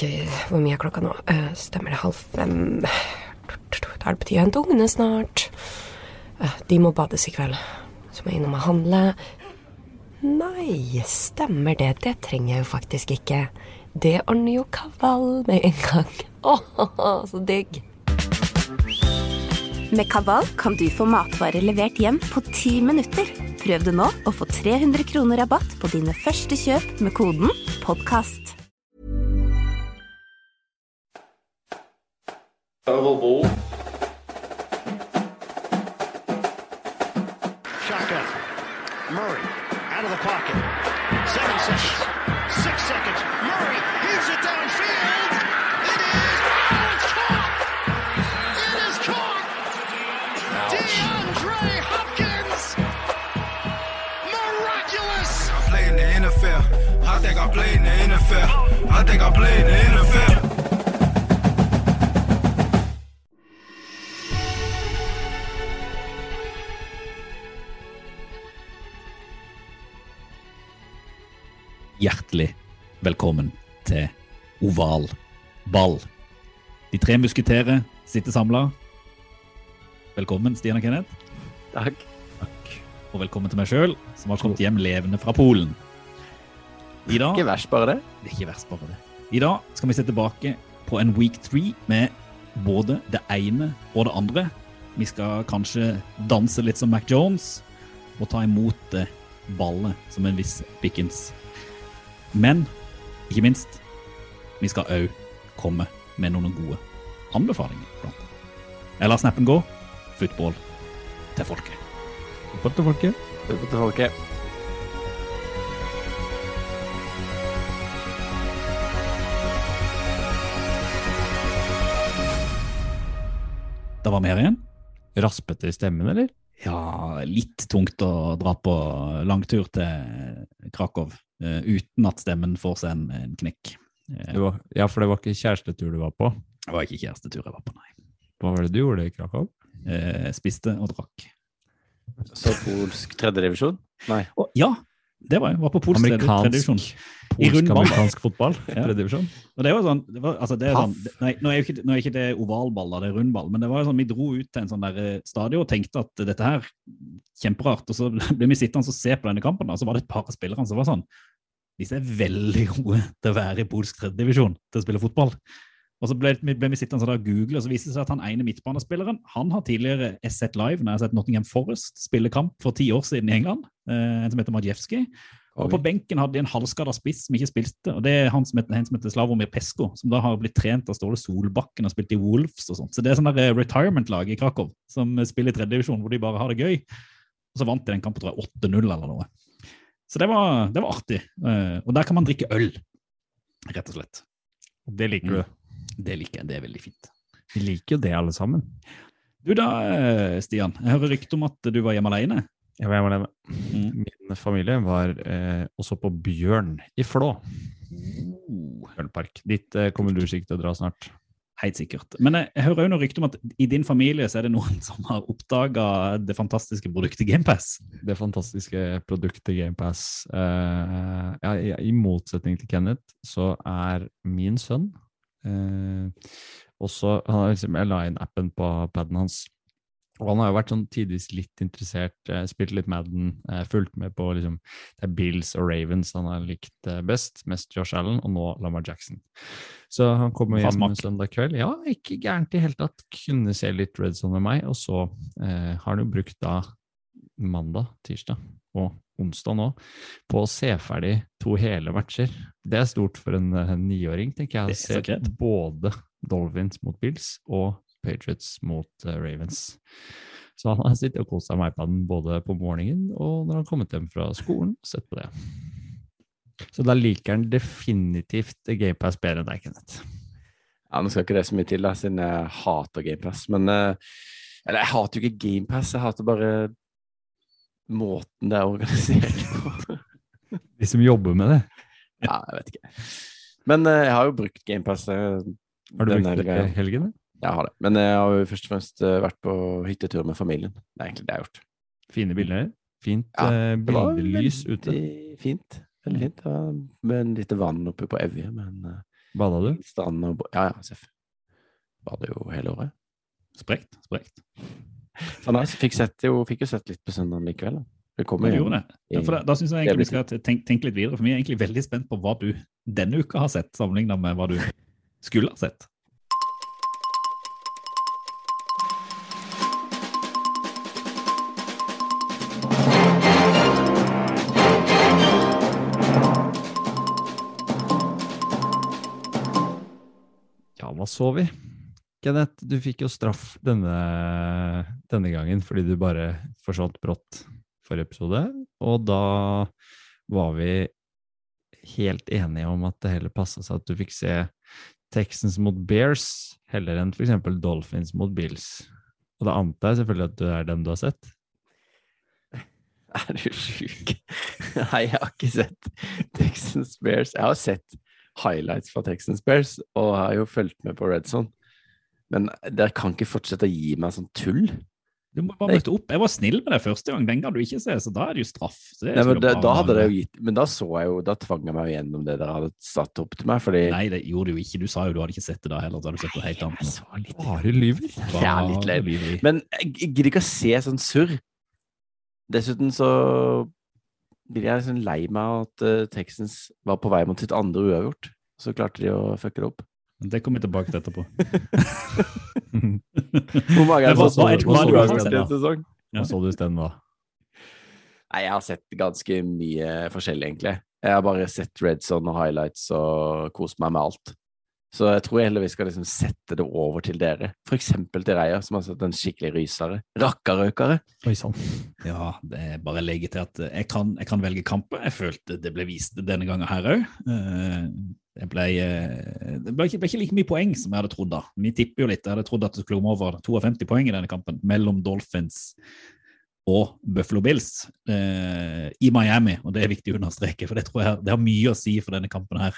Ok, hvor mye er klokka nå? Eh, stemmer det halv fem? Da er det på tide å hente ungene snart. Eh, de må bades i kveld. Så må jeg innom og handle. Nei, stemmer det. Det trenger jeg jo faktisk ikke. Det ordner jo Kaval med en gang. Åh, så digg. Med Kaval kan du få matvarer levert hjem på ti minutter. Prøv det nå og få 300 kroner rabatt på dine første kjøp med koden 'podkast'. Oval ball. Shaka. Murray out of the pocket. Seven seconds. Six seconds. Murray heaves it downfield. It is. Oh, it's caught. It is caught. DeAndre Hopkins. Miraculous. I play in the NFL. I think I play in the NFL. I think I play in the NFL. Velkommen til Oval ball. De tre musketerer sitter samla. Velkommen, Stian og Kenneth. Takk. Takk. Og velkommen til meg sjøl, som har kommet hjem levende fra Polen. I dag Ikke verst, bare det. Det er ikke verst, bare det. I dag skal vi se tilbake på en week three med både det ene og det andre. Vi skal kanskje danse litt som Mac Jones og ta imot ballet som en viss Bickens. Men ikke minst, vi skal òg komme med noen gode anbefalinger. Blant. Jeg lar snappen gå. Football til folket. Opp til folket. Opp til folket. Da var vi her igjen. Raspete i stemmen, eller? Litt tungt å dra på langtur til Krakow eh, uten at stemmen får seg en, en knekk. Eh, var, ja, for det var ikke kjærestetur du var på. det var ikke kjærestetur jeg var på, nei. Hva var det du gjorde i Krakow? Eh, spiste og drakk. Så polsk tredjedivisjon? Nei. Og, ja, det var jeg. Var på polsk tredje- tredje divisjon. I rund ball, da. Polsk-amerikansk fotball. Ja. Og det var sånn, det var, altså det er sånn nei, nå, er ikke, nå er ikke det ovalball, det er rundball, men det var jo sånn, vi dro ut til en sånn der eh, stadion og tenkte at dette her kjemperart, og så ble vi sittende og se på denne kampen, og så var det et par av spillerne som var sånn Disse er veldig gode til å være i polsk tredjedivisjon, til å spille fotball. Og så ble, ble vi sittende sånn og google, og så viste det seg at han ene midtbanespilleren han har tidligere sett live når jeg har sett Nottingham Forest spille kamp for ti år siden i England, eh, en som heter Majewski. Og på benken hadde de en halvskada spiss som ikke spilte. og Det er han som heter, han som heter Slavomir Pesko, som da har blitt trent av Ståle Solbakken og spilt i Wolves og sånt. Så det er sånn eh, retirement-lag i Krakow som spiller i tredjedivisjon, hvor de bare har det gøy. Og så vant de den kampen tror jeg 8-0 eller noe. Så det var, det var artig. Eh, Og der kan man drikke øl, rett og slett. Det liker du. Det liker jeg. Det er veldig fint. Vi liker jo det, alle sammen. Du da, eh, Stian. Jeg hører rykte om at du var hjemme alene. Jeg var hjemme alene. Mm. Min familie var eh, også på Bjørn i Flå. Oh. Bjørnpark. Dit eh, kommer du sikkert til å dra snart. Helt sikkert. Men jeg, jeg hører noe rykte om at i din familie så er det noen som har oppdaga det fantastiske produktet GamePass. Det fantastiske produktet GamePass. Uh, ja, i, I motsetning til Kenneth, så er min sønn eh, også han har liksom, Jeg la inn appen på paden hans. Og han har jo vært sånn tidvis litt interessert, eh, spilt litt Madden, eh, fulgt med på liksom, det er Bills og Ravens han har likt eh, best, mest Josh Allen, og nå Lamar Jackson. Så han kommer hjem smak. søndag kveld. Ja, ikke gærent i hele tatt. Kunne se litt Red Zone med meg, og så eh, har han jo brukt da mandag, tirsdag og onsdag nå på å se ferdig to hele matcher. Det er stort for en eh, niåring, tenker jeg. Å se både Dolphins mot Bills og Patriots mot uh, Ravens. Så han har sittet og kost seg med iPaden både på morgenen og når han har kommet hjem fra skolen. og Sett på det. Så da liker han definitivt GamePass bedre enn deg, Kenneth. Ja, Nå skal ikke det så mye til, da, siden jeg hater GamePass. Men eh, Eller jeg hater jo ikke GamePass, jeg hater bare måten det er organisert på. De som jobber med det. ja, jeg vet ikke. Men uh, jeg har jo brukt GamePass. Uh, Har du brukt det i helgen? Jeg har det. Men jeg har jo først og fremst eh, vært på hyttetur med familien. Det er egentlig det jeg har gjort. Fine bilder. Fint Ja, eh, bildelys ute. Fint. Veldig fint. Ja, med en lite vann oppe på Evje. Men eh, Bada du? Strand og bo- Ja, ja, seff. Bader jo hele året. Sprekt. sprekt. Så fikk, sett jo, fikk jo sett litt på søndagen likevel. Da. Det kommer jo det. Ja, da, da synes jeg egentlig vi skal tenke, tenke litt videre, for vi er egentlig veldig spent på hva du denne uka har sett, sammenlignet med hva du skulle ha sett. Ja, hva så vi? Kenneth, du fikk jo straff denne, denne gangen fordi du bare forsvant brått forrige episode. Og da var vi helt enige om at det heller passa seg at du fikk se Texans mot Bears heller enn f.eks. Dolphins mot Bills. Og da antar jeg selvfølgelig at du er den du har sett. Er du sjuk? Nei, jeg har ikke sett Texans Bears. Jeg har sett highlights fra Texans Bears, og har jo fulgt med på Red. Men dere kan ikke fortsette å gi meg sånn tull. Du må bare møte opp. Jeg var snill med deg første gang, den kan du ikke se, så da er det jo straff. Så det Nei, men da, da hadde det jo gitt Men da så jeg jo Da tvang jeg meg gjennom det dere hadde satt opp til meg, fordi Nei, det gjorde du jo ikke. Du sa jo du hadde ikke sett det da heller. Så hadde du sett noe helt jeg annet. så litt Bare lyver. Jeg er litt lei. Men jeg jeg gidder ikke å se sånn surr. Dessuten så blir jeg liksom lei meg at uh, Texans var på vei mot sitt andre uavgjort. Så klarte de å fucke det opp. Det kommer vi tilbake til etterpå. Hvor mange er det som så du har sett i en sesong? Hva så du isteden da? Nei, jeg har sett ganske mye forskjellig, egentlig. Jeg har bare sett Red Zone og highlights og kost meg med alt. Så jeg tror heller vi skal liksom sette det over til dere. For eksempel til Reia, som har sett en skikkelig rysere. Rakkarøkere. Oi sann. Ja, det er bare å legge til at jeg kan, jeg kan velge kamper. Jeg følte det ble vist denne gangen her òg. Det ble, eh, det ble, ikke, ble ikke like mye poeng som jeg hadde trodd. da. Vi tipper jo litt. Jeg hadde trodd at det skulle komme over 52 poeng i denne kampen mellom Dolphins og Buffalo Bills eh, i Miami. Og det er viktig å understreke, for det tror jeg det har mye å si for denne kampen her.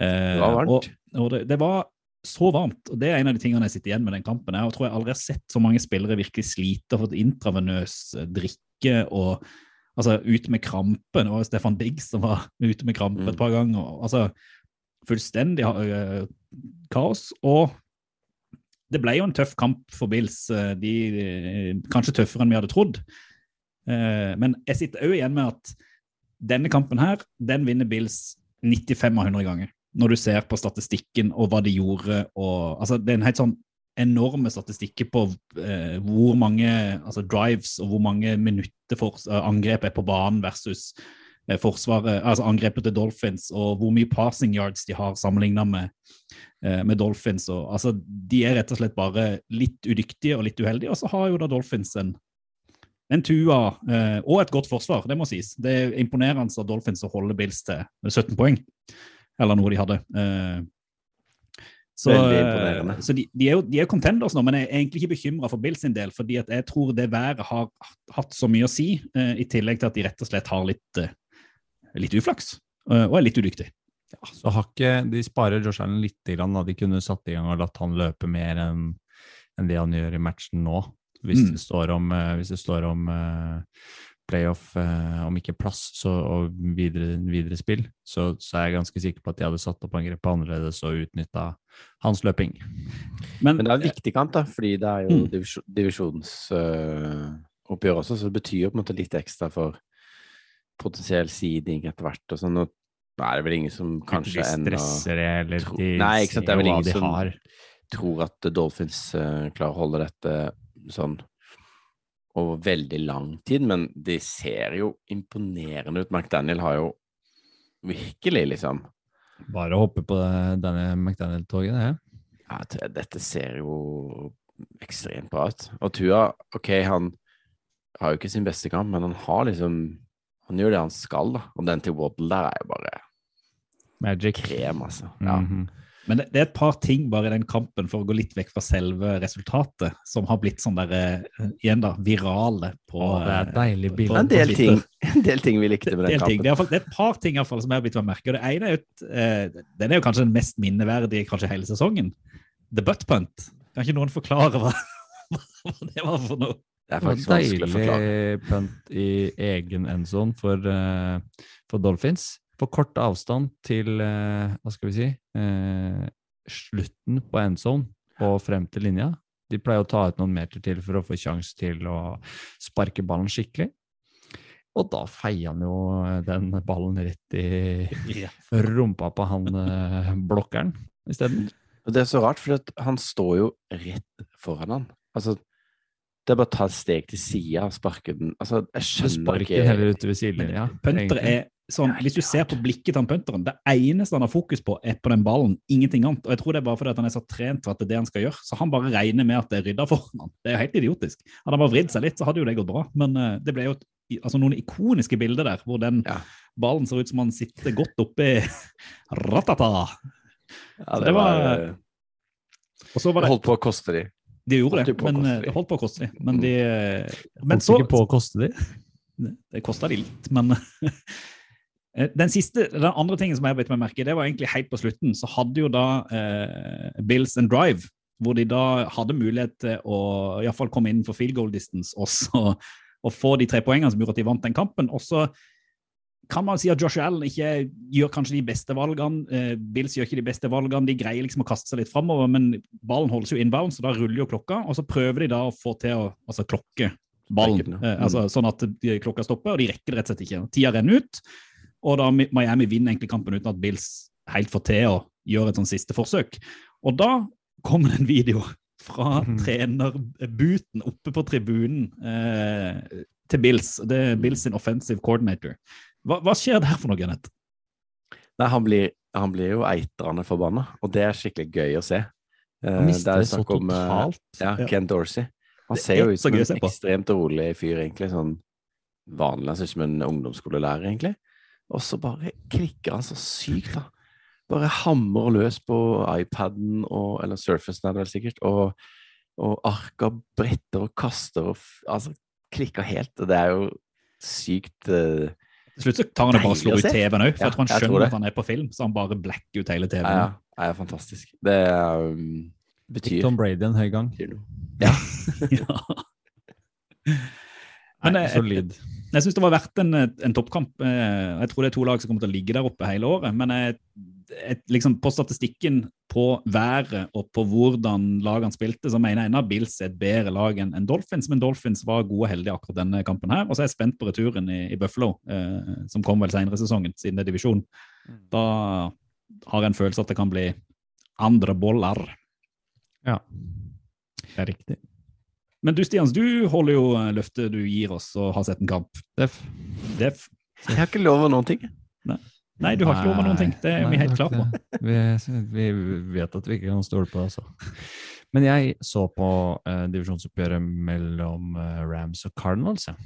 Eh, Det var varmt. Og, og det, det var så varmt, og det er en av de tingene jeg sitter igjen med den kampen. Jeg tror jeg aldri har sett så mange spillere virkelig slite og fått intravenøs eh, drikke og altså ute med krampen. Det var jo Stefan Diggs som var ute med krampe Mm. et par ganger. og, altså Fullstendig eh, kaos. Og det ble jo en tøff kamp for Bills. eh, De, eh, kanskje tøffere enn vi hadde trodd. Men jeg sitter òg igjen med at denne kampen her, den vinner Bills 95 av 100 ganger. Når du ser på statistikken og hva de gjorde. Og, altså, det er en helt sånn enorme statistikker på eh, hvor mange altså drives og hvor mange minutter for, eh, angrep er på banen versus forsvaret, altså angrepet til Dolphins, og hvor mye passing yards de har sammenlignet med, eh, med Dolphins. Og, altså, de er rett og slett bare litt udyktige og litt uheldige, og så har jo da Dolphins en en tua eh, og et godt forsvar, det må sies. Det er imponerende av Dolphins å holde Bills til 17 poeng, eller noe de hadde. Eh, så, eh. Så de, de er jo de er contenders nå, men jeg er egentlig ikke bekymra for Bills sin del, fordi at jeg tror det været har hatt så mye å si, eh, i tillegg til at de rett og slett har litt, eh, litt uflaks eh, og er litt udyktige. Så har ikke, de sparer Josh Allen litt. Grann, da. De kunne satt i gang og latt han løpe mer enn en det han gjør i matchen nå. Hvis Mm. det står om, eh, hvis det står om uh, playoff, uh, om ikke plass så, og videre, videre spill, så, så er jeg ganske sikker på at de hadde satt opp angrepet annerledes og utnytta hans løping. Men, Men det er en viktig kamp, da, fordi det er jo Mm. divisjonsoppgjør divisjonsoppgjør også, så det betyr jo på en måte litt ekstra for potensiell seeding etter hvert. og sånn. og Nå er det vel ingen som kanskje de ennå stresser det, eller de Nei, ikke sant, det er vel ingen som- har. tror at Dolphins uh, klarer å holde dette sånn over veldig lang tid, men de ser jo imponerende ut. McDaniel har jo virkelig, liksom Bare å hoppe på denne McDaniel-toget, det. ja, t- Dette ser jo ekstremt bra ut. Og Tua, OK, han har jo ikke sin beste kamp, men han har liksom Han gjør det han skal, da. Og den til Waddle der er jo bare Magic. krem, altså. Ja. Mhm. Men det, det er et par ting bare i den kampen, for å gå litt vekk fra selve resultatet, som har blitt sånn der, eh, igjen da, virale på Å, det er deilig eh, bilde. En del ting, en del ting vi likte med den den ting. Det, kampen. er fall- det er et par ting i hvert fall, som jeg har blitt merket. Og det ene er jo eh, Den er jo kanskje den mest minneverdige kanskje hele sesongen. The butt punt. Kan ikke noen forklare hva, hva det var for noe? Det er faktisk vanskelig å forklare. deilig punt i egen endzone for, uh, for Dolphins. på kort avstand til uh, hva skal vi si uh, slutten på endzone og frem til linja. De pleier å ta ut noen meter til for å få sjanse til å sparke ballen skikkelig. Og da feier han jo den ballen rett i rumpa på han blokkeren isteden. Det er så rart, for han står jo rett foran han. Altså, det er bare å ta et steg til sida og sparke den. Altså, jeg skjønner ikke heller utover sidelinja. Punter er sånn, Hvis du ser på blikket til han punteren, det eneste han har fokus på, er på den ballen. Ingenting annet. Og jeg tror det er bare fordi at han er så trent for at det er det han skal gjøre. Så han bare regner med at det er rydda foran han. Det er jo helt idiotisk. Hadde han bare vridd seg litt, så hadde jo det gått bra. Men uh, det ble jo et, altså, noen ikoniske bilder der, hvor den Ja. ballen ser ut som han sitter godt oppi ratata. Ja, det, det var, var- eh, Og så var det Jeg holdt på å koste de. De gjorde det, men eh, de. det holdt på å koste de. Men de eh, Men Holdt så ikke på å koste de. Det kosta de litt, men Eh, Den siste, den andre tingen som jeg bet meg merke i, det var egentlig helt på slutten. Så hadde jo da eh, Bills and Drive, hvor de da hadde mulighet til å i hvert fall komme innenfor field goal distance også, og få de tre poengene som gjorde at de vant den kampen. Og så kan man si at Josh Allen ikke gjør kanskje de beste valgene. Eh, Bills gjør ikke de beste valgene. De greier liksom å kaste seg litt framover, men ballen holdes jo inbound, så da ruller jo klokka. Og så prøver de da å få til å altså, klokke ballen, eh, altså, sånn at de- klokka stopper, og de rekker det rett og slett ikke. Tida renner ut, og da Miami vinner egentlig kampen uten at Bills helt får til å gjøre et sånn siste forsøk. Og da kommer det en video fra mm. trenerbuten oppe på tribunen eh, til Bills. Det er Bills sin offensive coordinator. Hva, hva skjer der for noe, Kenneth? Nei, han blir, han blir jo eitrende forbanna, og det er skikkelig gøy å se. Eh, Han mister det det så om, eh, totalt. Ja. Ken Dorsey. Han ser er jo ut som en ekstremt rolig fyr, egentlig. Sånn vanlig. Han ser ut som en ungdomsskolelærer, egentlig. Og så bare klikker han så sykt, da. Bare hamrer løs på iPaden, og, eller Surfacen er det vel sikkert, og, og arker, bretter og kaster og Altså klikker helt. Og det er jo sykt eh, Til slutt så tar han og bare slår ut. TV-en òg, for Ja, jeg tror han jeg skjønner at han er på film, så han bare blacker ut hele TV-en. ja, ja, fantastisk. Det er, um, betyr, Tom Brady en høy gang. Ja. Ja. Men Nei, eh, solid. Jeg syns det var verdt en, en toppkamp. Eh, Jeg tror det er to lag som kommer til å ligge der oppe hele året. Men jeg, jeg, liksom på statistikken, på været og på hvordan lagene spilte, så mener jeg ennå Bills er et bedre lag enn en Dolphins. Men Dolphins var gode og heldige akkurat denne kampen her. Og så er jeg spent på returen i, i Buffalo, eh, som kom vel senere i sesongen, siden det er divisjon. Da har jeg en følelse at det kan bli andre boller. Ja. Det er riktig. Men du Stians, du holder jo løftet du gir oss og har sett en kamp. Def. Def. Jeg har ikke lov av noen ting. Nei, du har ikke lova noen ting. Det er vi helt klare på. Vi, vi vet at vi ikke kan stole på det, altså. Men jeg så på eh, divisjonsoppgjøret mellom eh, Rams og Cardinals. Ja.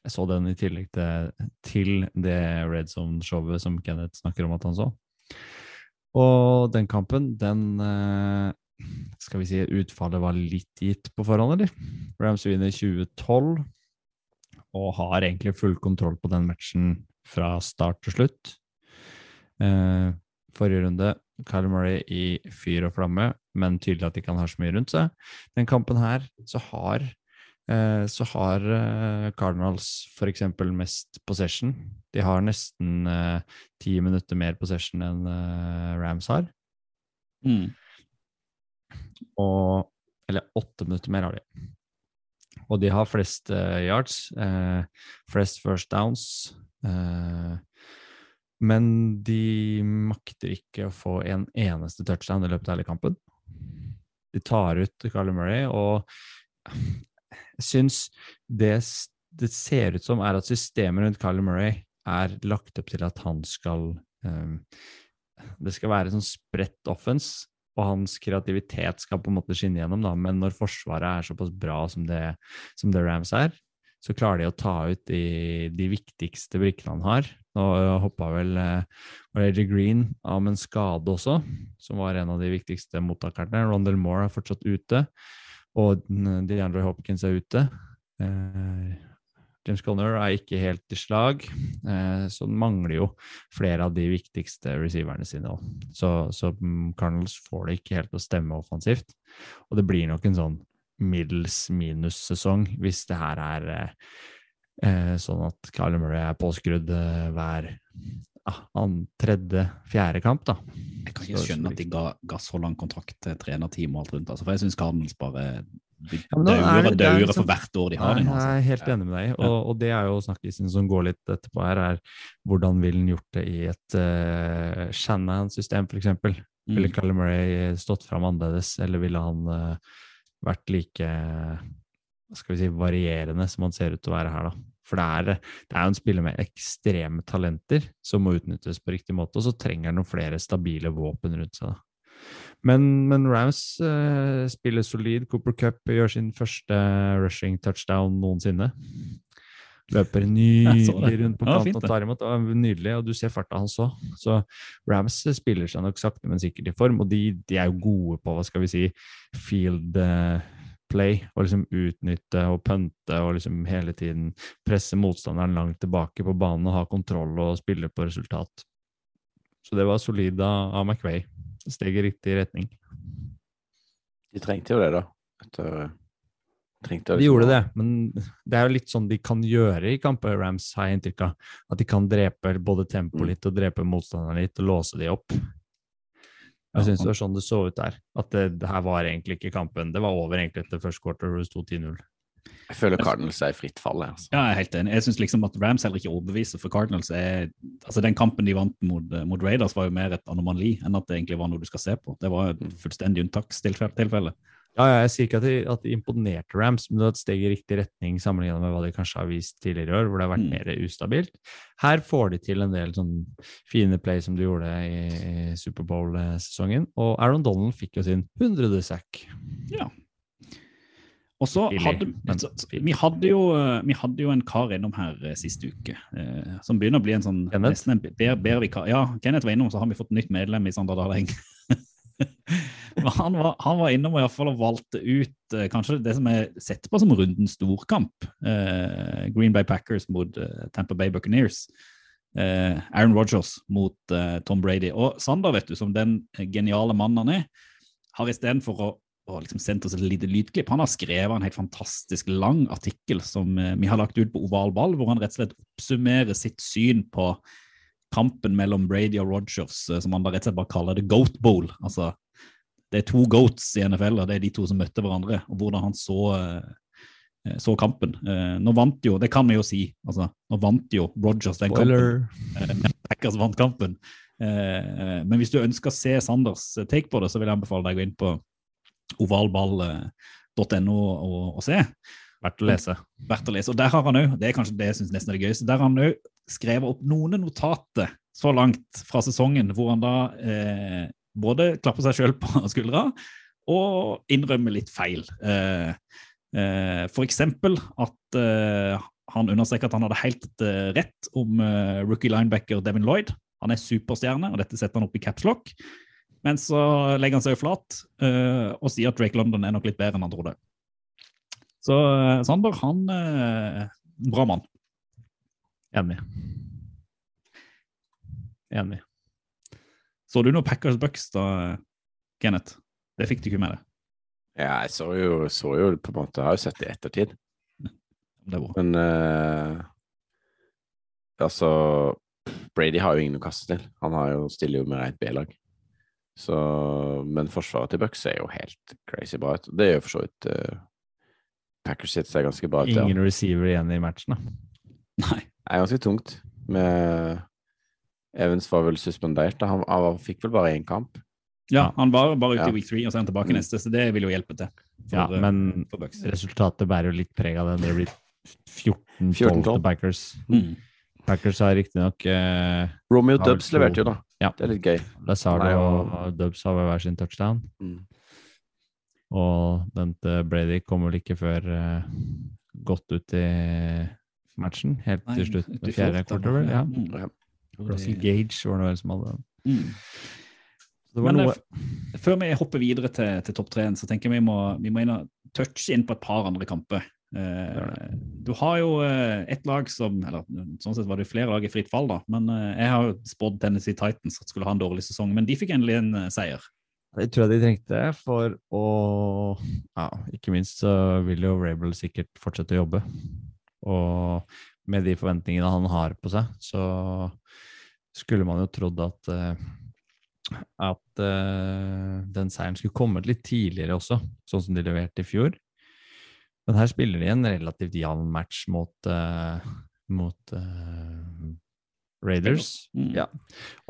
Jeg så den i tillegg til, til det Red Zone-showet som Kenneth snakker om at han så. Og den kampen, den eh, Skal vi si utfallet var litt gitt på forhånd, eller? Rams vinner 2012 og har egentlig full kontroll på den matchen fra start til slutt. Eh, forrige runde, Kyle Murray i fyr og flamme, men tydelig at ikke kan har så mye rundt seg. Den kampen her, så har, eh, så har eh, Cardinals eksempel mest possession. De har nesten eh, ti minutter mer possession enn eh, Rams har. Mm. Og, eller åtte minutter mer har de. Og de har flest eh, yards, eh, flest first downs. eh, men de makter ikke å få en eneste touchdown i løpet av hele kampen. De tar ut Carly Murray, og jeg syns det, det ser ut som er at systemet rundt Carly Murray er lagt opp til at han skal um, Det skal være sånn spredt offense, og hans kreativitet skal på en måte skinne gjennom, da. Men når Forsvaret er såpass bra som det, som det Rams er, så klarer de å ta ut de, de viktigste brikkene han har. Nå hoppa vel eh, Green av med en skade også, som var en av de viktigste mottakerne. Rondell Moore er fortsatt ute, og mm, DeAndre Hopkins er ute. Eh, James Conner er ikke helt i slag, eh, så den mangler jo flere av de viktigste receiverne sine. Så, så mm, Cardinals får det ikke helt til å stemme offensivt. Og det blir nok en sånn middels minus-sesong hvis det her er eh, eh, sånn at Kyler Murray er påskrudd eh, hver ja, tredje, fjerde kamp, da. Jeg kan ikke skjønne at de ga, ga så lang kontrakt til trenerteam og alt rundt. Altså, for jeg syns Cardinals bare de Ja, er dauer og er dauer liksom- for hvert år de har den. Altså. jeg Altså. er helt enig med deg, og, og det er jo snakkisen som går litt etterpå her, er hvordan ville han gjort det i et uh, Shanahan-system, f.eks.? Mm. Ville Calle Murray stått fram annerledes, eller ville han uh, vært like hva skal vi si, varierende som han ser ut til å være her, da? For det er, det er jo en spiller med ekstreme talenter som må utnyttes på riktig måte, og så trenger han noen flere stabile våpen rundt seg. da. Men, men Rams eh, spiller solid. Cooper Cup gjør sin første rushing touchdown noensinne. Løper nydelig rundt på kanten og tar imot. Det var nydelig, og du ser farta hans òg. Så Rams spiller seg nok sakte, men sikkert i form, og de, de er jo gode på hva skal vi si, field eh, play. Og liksom utnytte og pønte og liksom hele tiden presse motstanderen langt tilbake på banen og ha kontroll og spille på resultat. Så det var solid av, McVeigh. McVay. Steg i riktig retning. De trengte jo det, da. Etter, trengte De gjorde det, men det er jo litt sånn de kan gjøre i kamper, Rams, har jeg inntrykk av. At de kan drepe både tempo Mm. litt og drepe motstanderen litt og låse de opp. Jeg syns det var sånn det så ut der. At det, det her var egentlig ikke kampen. Det var over egentlig etter første quarter hvor det sto 10-0. Jeg føler Cardinals er i fritt fall. Altså. Ja, jeg er helt enig. Jeg syns liksom at Rams heller ikke overbeviser, for Cardinals er Altså, den kampen de vant mot, mot Raiders, var jo mer et anomali enn at det egentlig var noe du skal se på. Det var et fullstendig unntakstilfelle. Ja, ja, jeg sier ikke at de, at de imponerte Rams, men det var et steg i riktig retning sammenlignet med hva de kanskje har vist tidligere i år, hvor det har vært Mm. mer ustabilt. Her får de til en del sånn fine play som de gjorde i, i Superbowl-sesongen, og Aaron Donald fikk jo sin hundrede sack. Ja. Og så hadde, vi, hadde jo, eh, vi hadde jo en kar innom her eh, siste uke, eh, som begynner å bli en sånn Kenneth? nesten en bedre, bedre vikar. Ja, Kenneth var innom, så har vi fått nytt medlem i Sander Daleng. Men han, var, han var innom i hvert fall valgte ut eh, kanskje det som er sett på som rundens storkamp. Eh, Green Bay Packers mot eh, Tampa Bay Buccaneers. Eh, Aaron Rodgers mot eh, Tom Brady. Og Sander, vet du, som den geniale mannen han er, har istedenfor å og liksom sendt oss et lite lydklipp. Han har skrevet en helt fantastisk lang artikkel som eh, vi har lagt ut på Oval Ball, hvor han rett og slett oppsummerer sitt syn på kampen mellom Brady og Rogers, som han da rett og slett bare kaller det Goat Bowl. Altså, det er to goats i NFL, og det er de to som møtte hverandre, og hvordan han så, eh, så kampen. Eh, Nå vant jo, det kan vi jo si, altså, nå vant jo Rogers den kampen. Spoiler! kampen. Packers vant kampen. Eh, Men hvis du ønsker å se Sanders take på det, så vil jeg anbefale deg å gå inn på ovalball.no og, og se. Verdt å lese. Verdt å lese. Og der har han òg, det er kanskje det jeg synes nesten er det gøyeste, der har han òg skrevet opp noen notater så langt fra sesongen, hvor han da eh, både klappe seg sjøl på skuldra og innrømme litt feil. Eh, eh, eksempel at eh, han understreker at han hadde helt eh, rett om eh, rookie linebacker Devin Lloyd. Han er superstjerne, og dette setter han opp i capslock. Men så legger han seg jo flat eh, og sier at Drake London er nok litt bedre enn han trodde. Så Sander, han eh, Bra mann. Enig. Enig. Så du noe Packers Bucks da, Kenneth? Det fikk du ikke med deg. Ja, jeg så jo, så jo på en måte Jeg har jo sett det i ettertid. Det er bra. Men eh, altså Brady har jo ingen å kaste til. Han har jo, stiller jo med rent B-lag. Så Men forsvaret til Bucks ser jo helt crazy bra ut. Det gjør for så vidt uh, Packers sitt ser ganske bra ut. ja. Ingen receiver igjen i matchen, da. Nei. Det er ganske tungt. Med Evans var vel suspendert. da. Han, han fikk vel bare én kamp. Ja, han var bare ute Ja. i week three, og så er han tilbake Mm. neste, så det vil jo hjelpe til. for, Ja, eh, men for resultatet bærer jo litt preg av det. Det blir 14-12 14-12. til Backers. Mm. Packers har riktignok eh, Romeo Dubs to- leverte jo, da. Ja. Det er litt gøy. Lazardo og og- Dubs har hver sin touchdown. Mm. Og den til Brady kommer vel ikke før eh, godt ut i matchen. Helt Nei, til slutt. med Fjerde quarter, vel? Ja. Mm. Russell Gage var det som hadde Mm. Det var Men noe eh, før vi hopper videre til, til topp tre-en, så tenker jeg vi må, vi må inn og touche inn på et par andre kamper. Uh, du har jo uh, et lag som eller Sånn sett var det flere lag i fritt fall, da. Men uh, jeg har jo spådd Tennessee Titans at skulle ha en dårlig sesong. Men de fikk endelig en eh, seier. Det tror jeg de trengte for å Ja, ikke minst så vil jo Rabel sikkert fortsette å jobbe. Og med de forventningene han har på seg, så skulle man jo trodd at eh, at eh, den seieren skulle kommet litt tidligere også, sånn som de leverte i fjor. Men her spiller de en relativt jevn match mot, eh, mot Raiders. Mm. Ja.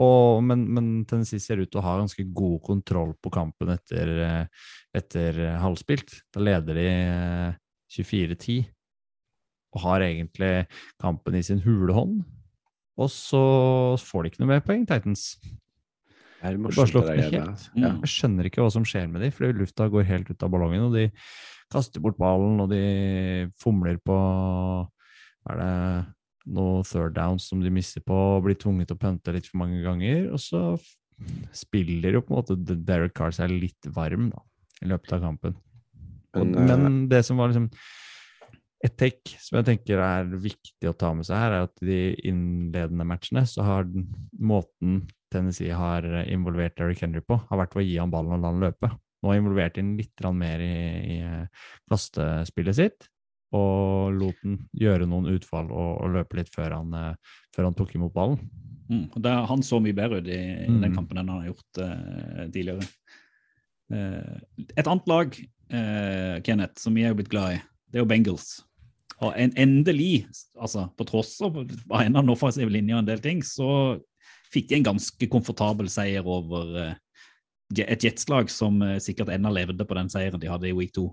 Og, men, men Tennessee ser ut til å ha ganske god kontroll på kampen etter, etter halvspilt. Da leder de eh, 24-10 og har egentlig kampen i sin hule hånd. Og så får de ikke noe mer poeng, Titans. Det er det helt. Ja. Jeg skjønner ikke hva som skjer med dem, fordi lufta går helt ut av ballongen, og de kaster bort ballen, og de fomler på Er det noe third downs som de mister på, og blir tvunget til å pønte litt for mange ganger, og så spiller jo på en måte Derek Carr seg litt varm da, i løpet av kampen. Og, Men, eh, men det som var liksom et take som jeg tenker er viktig å ta med seg her, er at de innledende matchene så har den måten Tennessee har involvert Derrick Henry på, har vært å gi ham ballen og la han løpe. Nå har involvert inn litt mer i, i eh, kastespillet sitt, og lot han gjøre noen utfall og, og løpe litt før han, eh, før han tok imot ballen. Mm. Og han så mye bedre ut i, i den Mm. kampen enn han har gjort uh, tidligere. Uh, et annet lag, uh, Kenneth, som vi er blitt glad i, det er jo Bengals. Og en, endelig, altså på tross av en av den offensive linja og en del ting, så fikk de en ganske komfortabel seier over uh, et jetslag som uh, sikkert ennå levde på den seieren de hadde i week 2.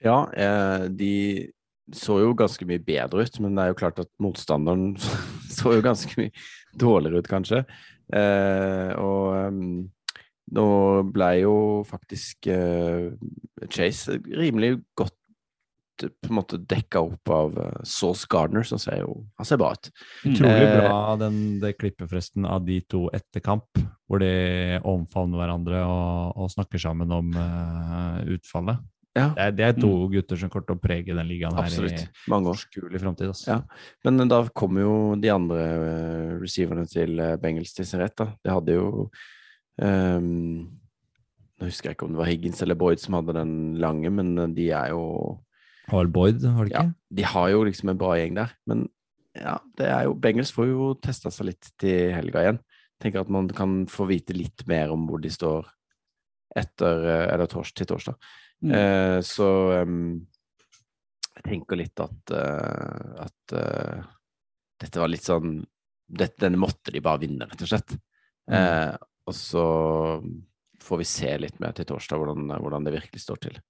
Ja, eh, de så jo ganske mye bedre ut, men det er jo klart at motstanderen så jo ganske mye dårligere ut, kanskje. Eh, og um, nå ble jo faktisk eh, Chase rimelig godt på en måte dekka opp av uh, Sauce Gardner, som ser jo Han ser bra ut. Utrolig Eh, bra den, det klippet forresten av de to etter kamp, hvor de omfavner hverandre og, og snakker sammen om uh, utfallet. Ja, Det er, det er to gutter som kommer til å prege den ligaen her i overskuelig framtid. Altså. Ja. Men da kommer jo de andre uh, receiverne til uh, Bengels til sin rett, da. De hadde jo um, Nå husker jeg ikke om det var Higgins eller Boyd som hadde den lange, men eh, de er jo Har Boyd, har det Ja, de har jo liksom en bra gjeng der. Men ja, det er jo Bengels får jo testa seg litt til helga igjen. Tenker at man kan få vite litt mer om hvor de står etter eh, Eller tors, til torsdag. Mm. Eh, så um, jeg tenker litt at uh, at uh, dette var litt sånn dette, Denne måtte de bare vinne, rett og slett. Eh, og så får vi se litt mer til torsdag hvordan, hvordan det virkelig står til.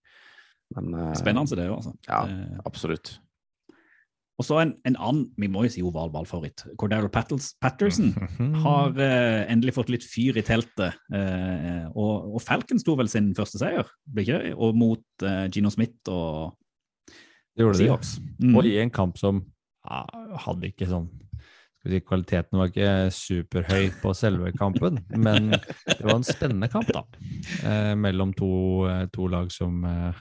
Men uh, Spennende det òg, altså. Ja, uh, absolutt. Og så en, en annen, vi må jo si oval ballfavoritt, Cordero Patterson. har uh, endelig fått litt fyr i teltet. eh, og, og Falcons sto vel sin første seier, ble ikke det? Og mot Gino Smith og Det gjorde de. Seahawks. Mm. Og i en kamp som ja, hadde ikke sånn skal vi si, Kvaliteten var ikke superhøy på selve kampen, men det var en spennende kamp, da. Eh, mellom to, to lag som eh,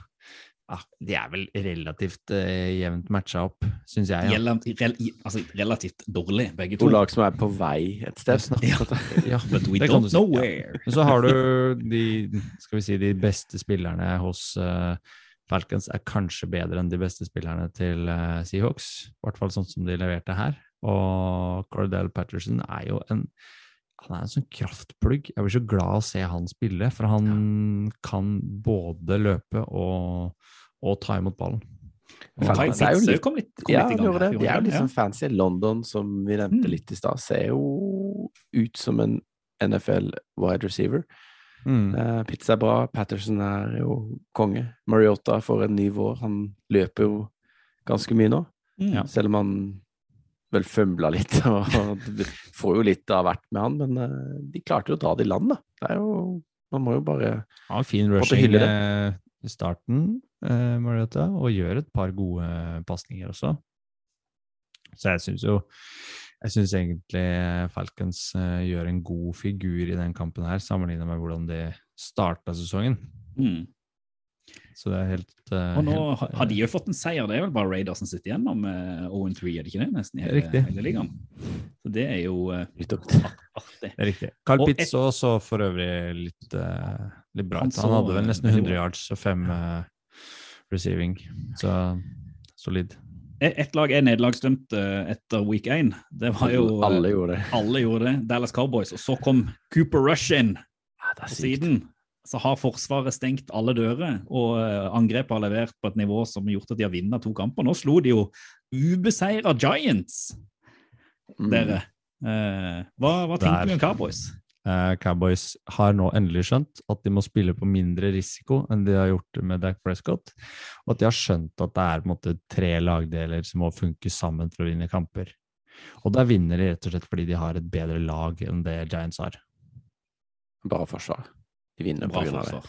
ja, De er vel relativt eh, jevnt matcha opp, syns jeg. Ja. Rel rel altså, relativt dårlig, begge To to. lag som er på vei et sted. Ja. Ja, But we don't si, know where. Ja. så har du de, skal vi si, de beste spillerne hos uh, Falcons er kanskje bedre enn de beste spillerne til uh, Seahawks. I hvert fall sånn som de leverte her. Og Cordell Patterson er jo en han er en sånn kraftplugg. Jeg blir så glad å se han spille, for han kan både løpe og, og ta imot ballen. Og det er jo litt- kom litt, kom Ja, litt det. De er jo litt sånn fancy. London, som vi nevnte Mm. litt i stad, ser jo ut som en NFL wide receiver. Mm. Uh, pizza er bra, Patterson er jo konge. Mariota får en ny vår. Han løper jo ganske mye nå, Mm. Selv om han vel fømla litt. Og får jo litt av hvert med han, men eh, de klarte jo å dra det i land, da. Det er jo Man må jo bare ja, fin rushing eh, i starten, eh, Mariota, og gjør et par gode pasninger også. Så jeg syns jo jeg syns egentlig Falcons gjør en god figur i den kampen her, sammenlignet med hvordan de starta sesongen. Mm. Så det er helt Uh, Og nå helt, ha- har de jo fått en seier. Det er vel bare Raiders som sitter igjen med 0-3, er det ikke det? Nesten i hele, riktig. hele ligaen. Så det er jo uh, litt artig. Det er riktig. Carl Og Pitts et, også for øvrig litt, uh, litt bra Han så, Han, hadde vel nesten eh, 100 yards og fem receiving, så solid. E- Ett lag er nederlagsdømt etter week 1. Det var jo Alle gjorde det. alle gjorde det. Dallas Cowboys. Og så kom Cooper Rush inn Ja, det er på sykt. siden. Så har Forsvaret stengt alle dører, og eh, angrepet har levert på et nivå som har gjort at de har vunnet to kamper. Nå slo de jo ubeseira Giants, Mm. dere. Eh, hva, hva tenker du om Cowboys? Eh, Cowboys har nå endelig skjønt at de må spille på mindre risiko enn de har gjort med Dak Prescott, og at de har skjønt at det er på en måte tre lagdeler som må funke sammen for å vinne kamper. Og der vinner de rett og slett fordi de har et bedre lag enn det Giants har. Bra forsvar. De vinner av det.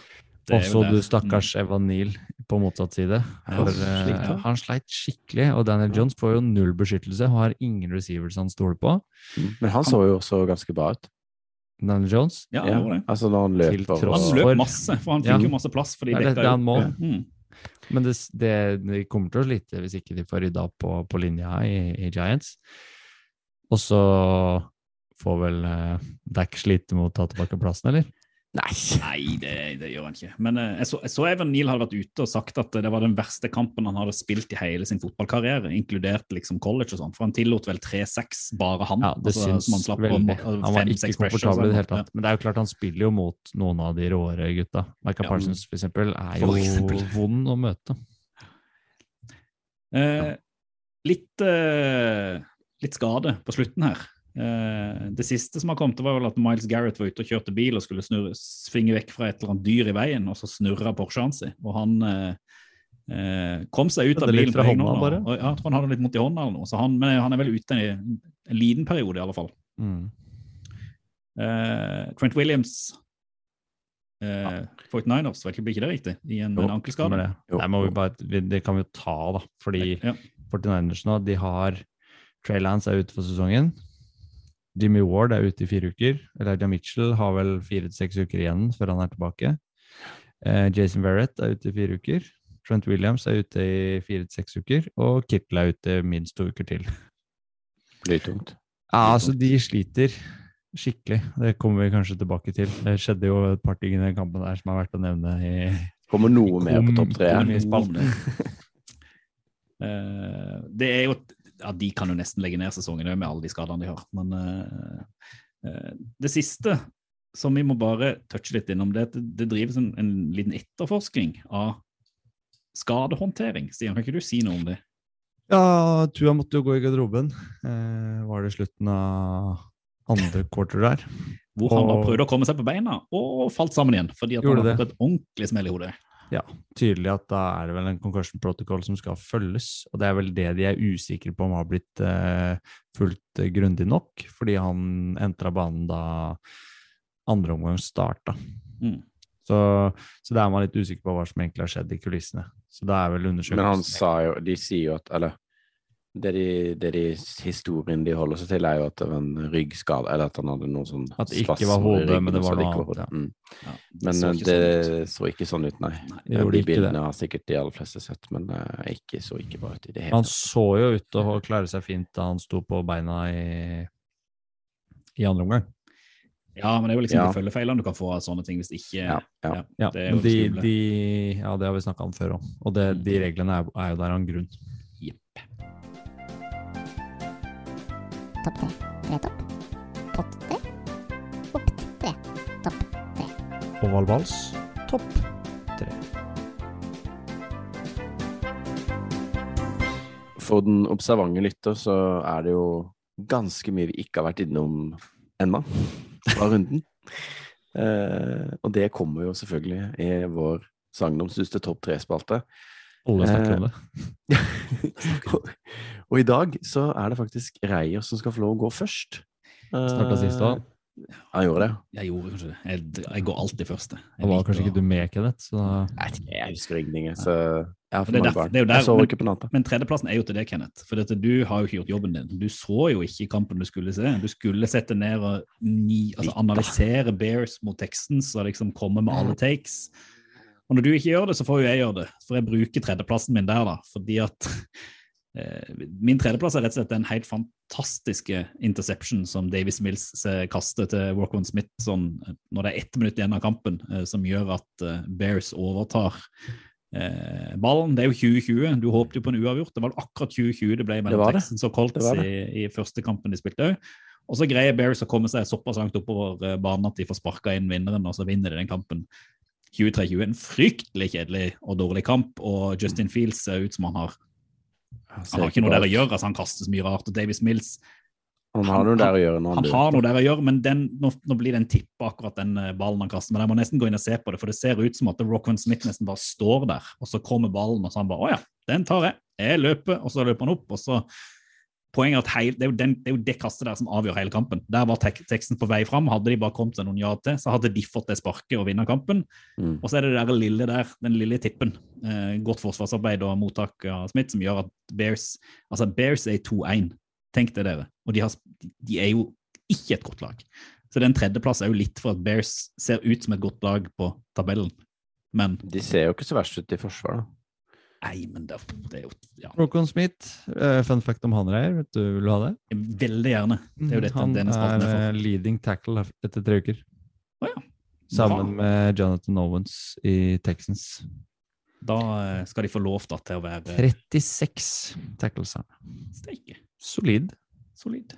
Det Også det. du stakkars Evan Neal på motsatt side. Ja, For, slik, eh, ja. han sleit skikkelig, og Daniel Jones får jo null beskyttelse og har ingen receivers han stoler på. Mm. Men han så jo også ganske bra ut. Daniel Jones Ja, han gjorde. Altså når han løper tross Han løp masse, for han Ja. fikk jo masse plass. fordi Det er det- må. Mm. Men det, det, de kommer til å slite hvis ikke de får rydda opp på, på linja i, i Giants. Og så får vel eh, Dack slite med å ta tilbake plassen, eller? Nei! Nei, det, det gjør han ikke. Men eh, jeg så, jeg så Evan Neal hadde vært ute og sagt at det var den verste kampen han hadde spilt i hele sin fotballkarriere, inkludert liksom college og sånn. For han tillot vel 3-6, bare han. Ja, det altså, syns veldig. på, Han var ikke komfortabel i det hele tatt. Men det er jo klart han spiller jo mot noen av de råere gutta. Michael Ja. Parsons for eksempel er jo eksempel. vond å møte. Eh, litt, eh, litt skade på slutten her. Eh, det siste som har kommet, var vel at Miles Garrett var ute og kjørte bil og skulle snurre, svinge vekk fra et eller annet dyr i veien, og så snurra Porschen sin. Og han eh, eh, kom seg ut av bilen fra hånda, bare. Og, ja, jeg tror han hadde litt vondt i hånda eller noe, så han, men han er vel ute i en, en liten periode, i alle fall. Mm. Eh, Trent Williams eh, 49ers, vet ikke, blir ikke det riktig? I en, Jo, en ankelskade? det. Nei, må vi bare, vi- det kan vi jo ta, da. Fordi Ja. 49ers nå, de har Trey Lance er ute for sesongen. Jimmy Ward er ute i fire uker. Elijah Mitchell har vel fire til seks uker igjen før han er tilbake. Eh, Jason Verrett er ute i fire uker. Trent Williams er ute i fire til seks uker. Og Kittle er ute minst to uker til. Blir tungt. Ja, altså, de sliter skikkelig. Det kommer vi kanskje tilbake til. Det skjedde jo et par ting i den kampen der som er verdt å nevne i Kommer noe mer på topp tre? Eh, det er jo ja, De kan jo nesten legge ned sesongen med alle de skadene de har. Men uh, det siste som vi må bare touche litt innom, det er det, det drives en, en liten etterforskning av skadehåndtering. Stian, kan ikke du si noe om det? Ja, Tua måtte jo gå i garderoben. Eh, var det slutten av andre quarter der? Hvor han da prøvde å komme seg på beina og falt sammen igjen. Fordi at Gjorde han hadde fått et ordentlig smell i hodet. Tydelig at da er det vel en concussion protocol som skal følges, og det er vel det de er usikre på om har blitt uh, fulgt grundig nok, fordi han entra banen da andre omgang starta. Mm. Så, så der er man litt usikker på hva som egentlig har skjedd i kulissene. Så det er vel undersøkelsen Men han sa jo De sier jo at Eller det de, det de historien de holder seg til, er jo at det var en ryggskade, eller at han hadde noe sånn At det ikke var hodet, ryggen, men det var noe annet, ja. Mm. Ja, Men så eh, det sånn så ikke sånn ut, nei. Nei, de ikke det. bildene har sikkert de aller fleste sett, men uh, ikke så ikke bra ut i det hele Han så jo ut til å klare seg fint da han sto på beina i, i andre omgang. Ja, men det er jo liksom Ja. de følgefeilene du kan få av sånne ting hvis ikke Ja, ja. Ja, Det er jo de, de, ja, det har vi snakka om før òg. Og det, de Mm. reglene er, er jo der av en grunn. Jepp. Topp tre. Tre topp. Pott tre. Opp tre. Topp tre. Oval vals, topp tre. For den observante lytter så er det jo ganske mye vi ikke har vært innom ennå fra runden. Eh, og det kommer jo selvfølgelig i vår sagnomsuste topp tre-spalte. Alle snakker om Eh, det. og, og i dag så er det faktisk Reier som skal få lov å gå først. Snakka sist òg. Eh, Han gjorde det. Jeg gjorde kanskje det. Jeg, jeg går alltid først. Da var kanskje å- ikke du med, Kenneth. Så Jeg, husker ingenting, så jeg har for Det er mange derfor- barn. det er jo der- Jeg sover men- ikke på natta. Men tredjeplassen er jo til det, Kenneth. For dette, du har jo ikke gjort jobben din. Du så jo ikke kampen du skulle se. Du skulle sette ned og ni, altså analysere Bears mot Texans og liksom komme med alle takes. Og når du ikke gjør det, så får jo jeg gjøre det. For jeg bruker tredjeplassen min der, da. Fordi at eh, Min tredjeplass er rett og slett den helt fantastiske interception som Davis Mills eh, kaster til Walkman Smith sånn, eh, når det er ett minutt igjen av kampen, eh, som gjør at eh, Bears overtar eh, ballen. Det er jo 2020. Du håpet jo på en uavgjort. Det var akkurat 2020 det ble mellom det. Texans og Colts i, i første kampen de spilte òg. Og så greier Bears å komme seg såpass langt oppover banen at de får sparka inn vinneren, og så vinner de den kampen. 23-20. En fryktelig kjedelig og dårlig kamp, og Justin Fields ser ut som han har Han har ikke noe der å gjøre, altså han kaster så mye rart. Og Davis Mills Han har noe der å gjøre han han har noe der å gjøre, men den, nå, nå blir den tippa, akkurat den eh, ballen han kaster. Men jeg må nesten gå inn og se på det, for det ser ut som at Rockwan Smith nesten bare står der, og så kommer ballen, og så han bare Å ja, den tar jeg. Jeg løper, og så løper han opp, og så Poenget er at heil, det, er jo den, det er jo det kastet der som avgjør hele kampen. Der var tek teksten på vei fram. Hadde de bare kommet seg noen yard til, så hadde de fått det sparket og vinner kampen. Mm. Og så er det det der lille der, den lille tippen. Eh, godt forsvarsarbeid og mottak av Smith som gjør at Bears Altså, Bears er 2-1. Tenk det, dere. Og de, har, de er jo ikke et godt lag. Så den tredjeplass er jo litt for at Bears ser ut som et godt lag på tabellen. Men De ser jo ikke så verst ut i forsvar, da. Nei, men det, det er jo ja, Rokon Smith, eh, fun fact om han Reier, vet du, vil du ha det? veldig gjerne. Det er jo dette han denne er er for. eh, leading tackle etter tre uker. Oh, ja. Sammen med Jonathan Owens i Texans. Da eh, skal de få lov da, til å være 36 tackles. steike. Solid. Solid.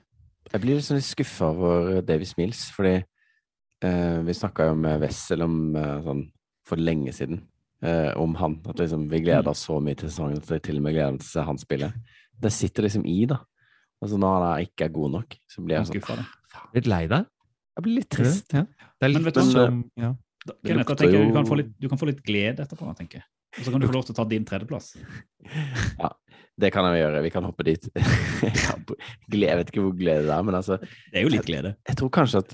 Jeg blir litt sånn litt skuffa over Davis Mills, fordi eh, vi snakka jo med Wessel om eh, sånn for lenge siden eh, om han. At liksom, vi gleder oss så mye til sesongen at jeg til og med gleder meg til å se han spille. Det sitter liksom i, da. Altså Når han ikke er god nok, så blir Jeg jeg sånn skuffa. Litt lei deg? Jeg blir litt trist. Ja. Det er Men vet du hva? som ja. Da, Kenneth, da tenker du kan, få litt, du kan få litt glede etterpå, tenker jeg. Og så kan du få lov til å ta din tredjeplass. Ja, det kan jeg gjøre. Vi kan hoppe dit. Jeg vet ikke hvor glede det er, men altså Det er jo litt glede. Jeg tror kanskje at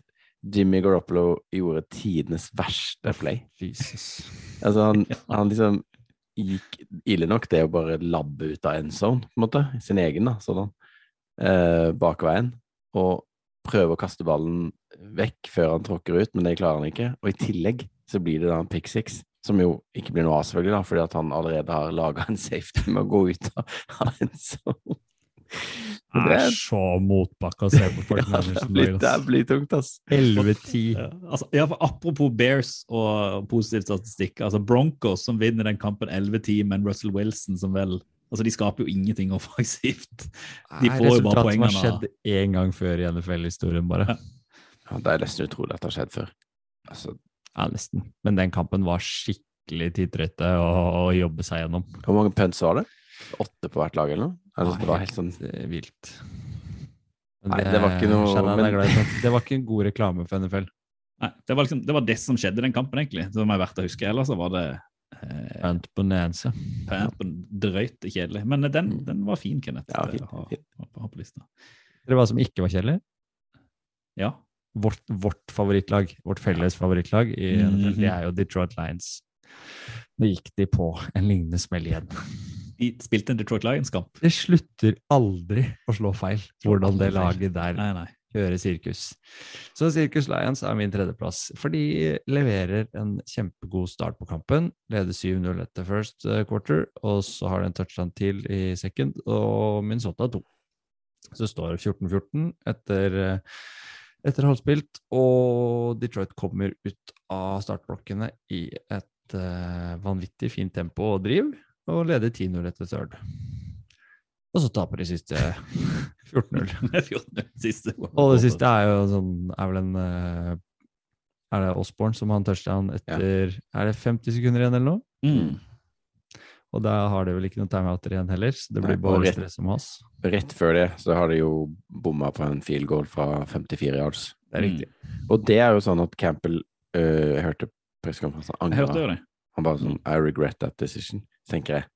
Jimmy Garoppolo gjorde tidenes verste play. Jesus. Altså, han, han liksom gikk ille nok det å bare labbe ut av end zone, på en måte. Sin egen, da, sånn. Eh, bakveien. Og prøve å kaste ballen vekk før han tråkker ut, men det klarer han ikke. Og i tillegg så blir det da en pick six, som jo ikke blir noe av, selvfølgelig, da, fordi at han allerede har laga en safety med å gå ut av, av end zone. Det Det er så motbakke å se på Ja, det Fortnite. blir, det blir tungt, ass. 11-10. Ja, altså, ja, apropos Bears og positiv statistikk. altså Broncos som vinner den kampen 11-10, men Russell Wilson som vel altså De skaper jo ingenting offensivt. De Nei, får jo bare poengene. Resultatet har skjedd én gang før i NFL-historien, bare. Ja. Ja, det er nesten utrolig at det har skjedd før. Altså, Ja, nesten. Men den kampen var skikkelig tidtrøyte å, å jobbe seg gjennom. hvor mange punts var det? Åtte på hvert lag, eller noe? Altså, det var helt sånn eh, vilt. Men Nei, det var ikke noe- men-. Det var ikke en god reklame for NFL. Nei, det var, liksom, det var det som skjedde i den kampen, egentlig. Som er verdt å huske. Ellers så var det eh, Pant Bonanza. pæpen drøyt kjedelig. Men den, den var fin, Kenneth. Ja, fin, å ha- fin. ha på- ha på lista. Det var som ikke var kjedelig? Ja. Vårt, vårt favorittlag, vårt felles favorittlag i NFL, -hmm. det er jo Detroit Lions. Nå gikk de på en lignende smell igjen. De spilte en Detroit Lions-kamp. Det slutter aldri å slå feil, hvordan det laget der Nei, nei. hører sirkus. Så Sirkus Lions er min tredjeplass, for de leverer en kjempegod start på kampen. Leder 7-0 etter first eh, quarter, og så har de en touchdown til i second, og Minnesota 2. Så det står 14-14 etter, eh, etter halvspilt, og Detroit kommer ut av startblokkene i et uh, vanvittig fint tempo og driv, og leder 10-0 etter third. Og så taper de siste 14-0. Og det siste er jo sånn Er vel en eh, Er det Osborne som har en touchdown etter Er det 50 sekunder igjen, eller noe? Mm. Og da har de vel ikke noen timeouter igjen heller, så det blir bare rett- stress og mas. Rett før det så har de jo bomma på en field goal fra 54 yards. Det er riktig. Og det er jo sånn at Campbell øh, Jeg hørte pressekonferansen angra. Han bare sånn I regret that decision. Tenker jeg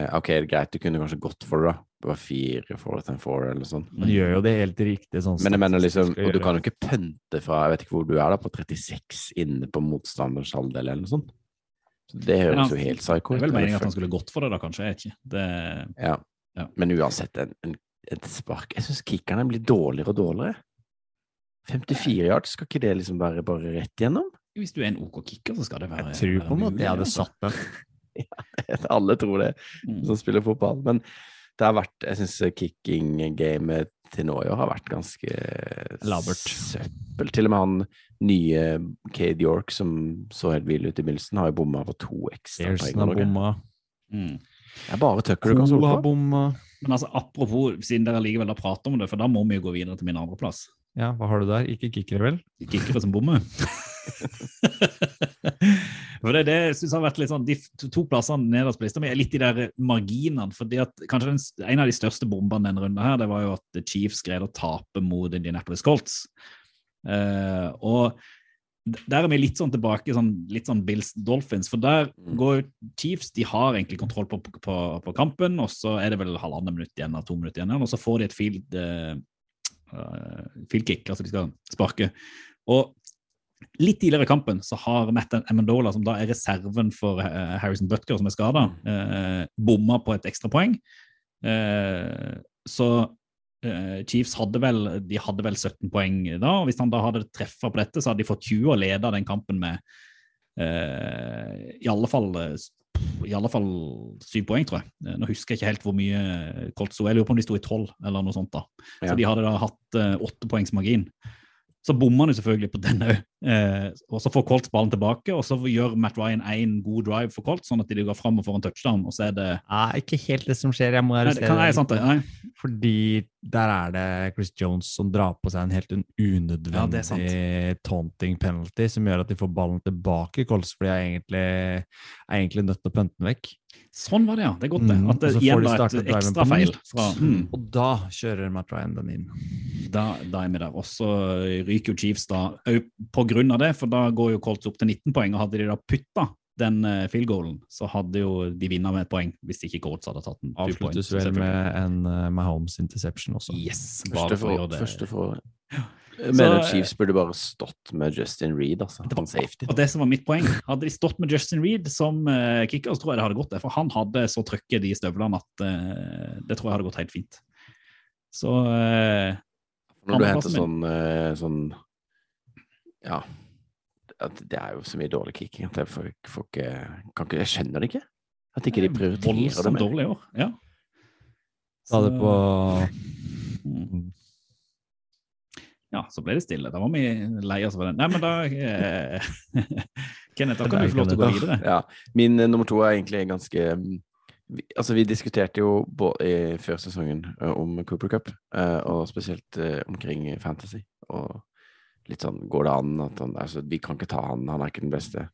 OK, det er greit, du kunne kanskje gått for det, da. Det var fire fourth and four eller sånn. Man gjør jo det helt riktig sånn Men jeg mener liksom Og du kan jo ikke pønte fra Jeg vet ikke hvor du er, da, på 36 inne på motstanders halvdel eller noe sånt. Så det høres ja, jo helt psycho Det er vel meningen at han skulle gått for det, da, kanskje. Jeg vet ikke. Det, Ja. Ja. Men uansett, en, en, et spark Jeg syns kickerne blir dårligere og dårligere. 54 yards, skal ikke det liksom være bare rett gjennom? hvis du er en OK kicker, så skal det være Jeg tror på en måte jeg hadde altså. satt den. Alle tror det, Mm. som spiller fotball. Men det har vært Jeg syns kicking-gamet til nå i år har vært ganske Labert. søppel. Til og med han nye Cade York, som så helt vill ut i begynnelsen, har jo bomma på to ekstra poeng. har. Mm. Det er bare Tucker du kan stole har på. Men altså, apropos, siden dere likevel da prater om det, for da må vi jo gå videre til min andreplass. Ja, hva har du der? Ikke kickere, vel? Kickere som bommer. for det, det synes jeg har vært litt sånn, De to, plassene nederst på lista mi er litt de der marginene. fordi at kanskje den, En av de største bombene denne runden her, det var jo at Chiefs greide å tape mot Indianapolis Colts. Uh, og der er vi litt sånn tilbake, sånn, litt sånn Bills Dolphins. For der Mm. går Chiefs de har egentlig kontroll på, på, på kampen, og så er det vel halvannet minutt igjen to minutter igjen, og så får de et field, eh, eh, field kick, altså de skal sparke. Og litt tidligere i kampen så har Matt Amendola, som da er reserven for eh, Harrison Butker, som er skada, eh, bomma på et ekstrapoeng. Eh, så eh, Chiefs hadde vel, de hadde vel 17 poeng da, og hvis han da hadde treffa på dette, så hadde de fått 20 og leda den kampen med eh, i alle fall eh, i alle fall syv poeng, tror jeg. Eh, Nå husker jeg ikke helt hvor mye Colt sto. Jeg lurer på om de sto i tolv, eller noe sånt. da. Ja. Så de hadde da hatt åtte poengs margin. Så bommer han jo selvfølgelig på den òg. Eh, og så får Colts ballen tilbake, og så gjør Matt Ryan én god drive for Colts, sånn at de går fram og får en touchdown, og så er det Nei, ikke helt det som skjer. Jeg må Nei, det kan arrestere jeg, sant det? Nei. Fordi der er det Chris Jones som drar på seg en helt unødvendig Ja, er taunting penalty, som gjør at de får ballen tilbake. Colts blir egentlig, er egentlig nødt til å pønte den vekk. Sånn var det, ja. Det er godt, det. Mm, At det igjen var et ekstra feil. Fra, mm, Og da kjører Matt Ryan den inn. da, da er vi der. Og så ryker jo Chiefs da òg på grunn av det, for da går jo Colts opp til 19 poeng. Og hadde de da putta den eh, field goalen, så hadde jo de vunnet med et poeng, hvis ikke Colts hadde tatt den. Avsluttes vel med en uh, Mahomes interception også. Yes, Første bare for å gjøre det. første for Jeg Så, mener eh, Chiefs burde bare stått med Justin Reed, altså. Det var safety. Og det som var mitt poeng, hadde de stått med Justin Reed som uh, kicker, så tror jeg det hadde gått. det, For han hadde så trøkket i støvlene at uh, det tror jeg hadde gått helt fint. Så uh, Når du henter sånn, uh, sånn Ja. at Det er jo så mye dårlig kicking at jeg får, får ikke, kan ikke Jeg skjønner det ikke. At ikke de prioriterer det voldsomt mer. dårlig i år. Ja. Ta det på Mm. Ja, så ble det stille. Da var vi lei oss for den. Nei, men da eh, Kenneth, da kan du få lov til å gå videre. Ja. Min eh, nummer to er egentlig ganske vi, Altså, vi diskuterte jo i, før sesongen eh, om Cooper Cup, eh, og spesielt eh, omkring fantasy. Og litt sånn Går det an at han Altså, vi kan ikke ta han, han er ikke den beste.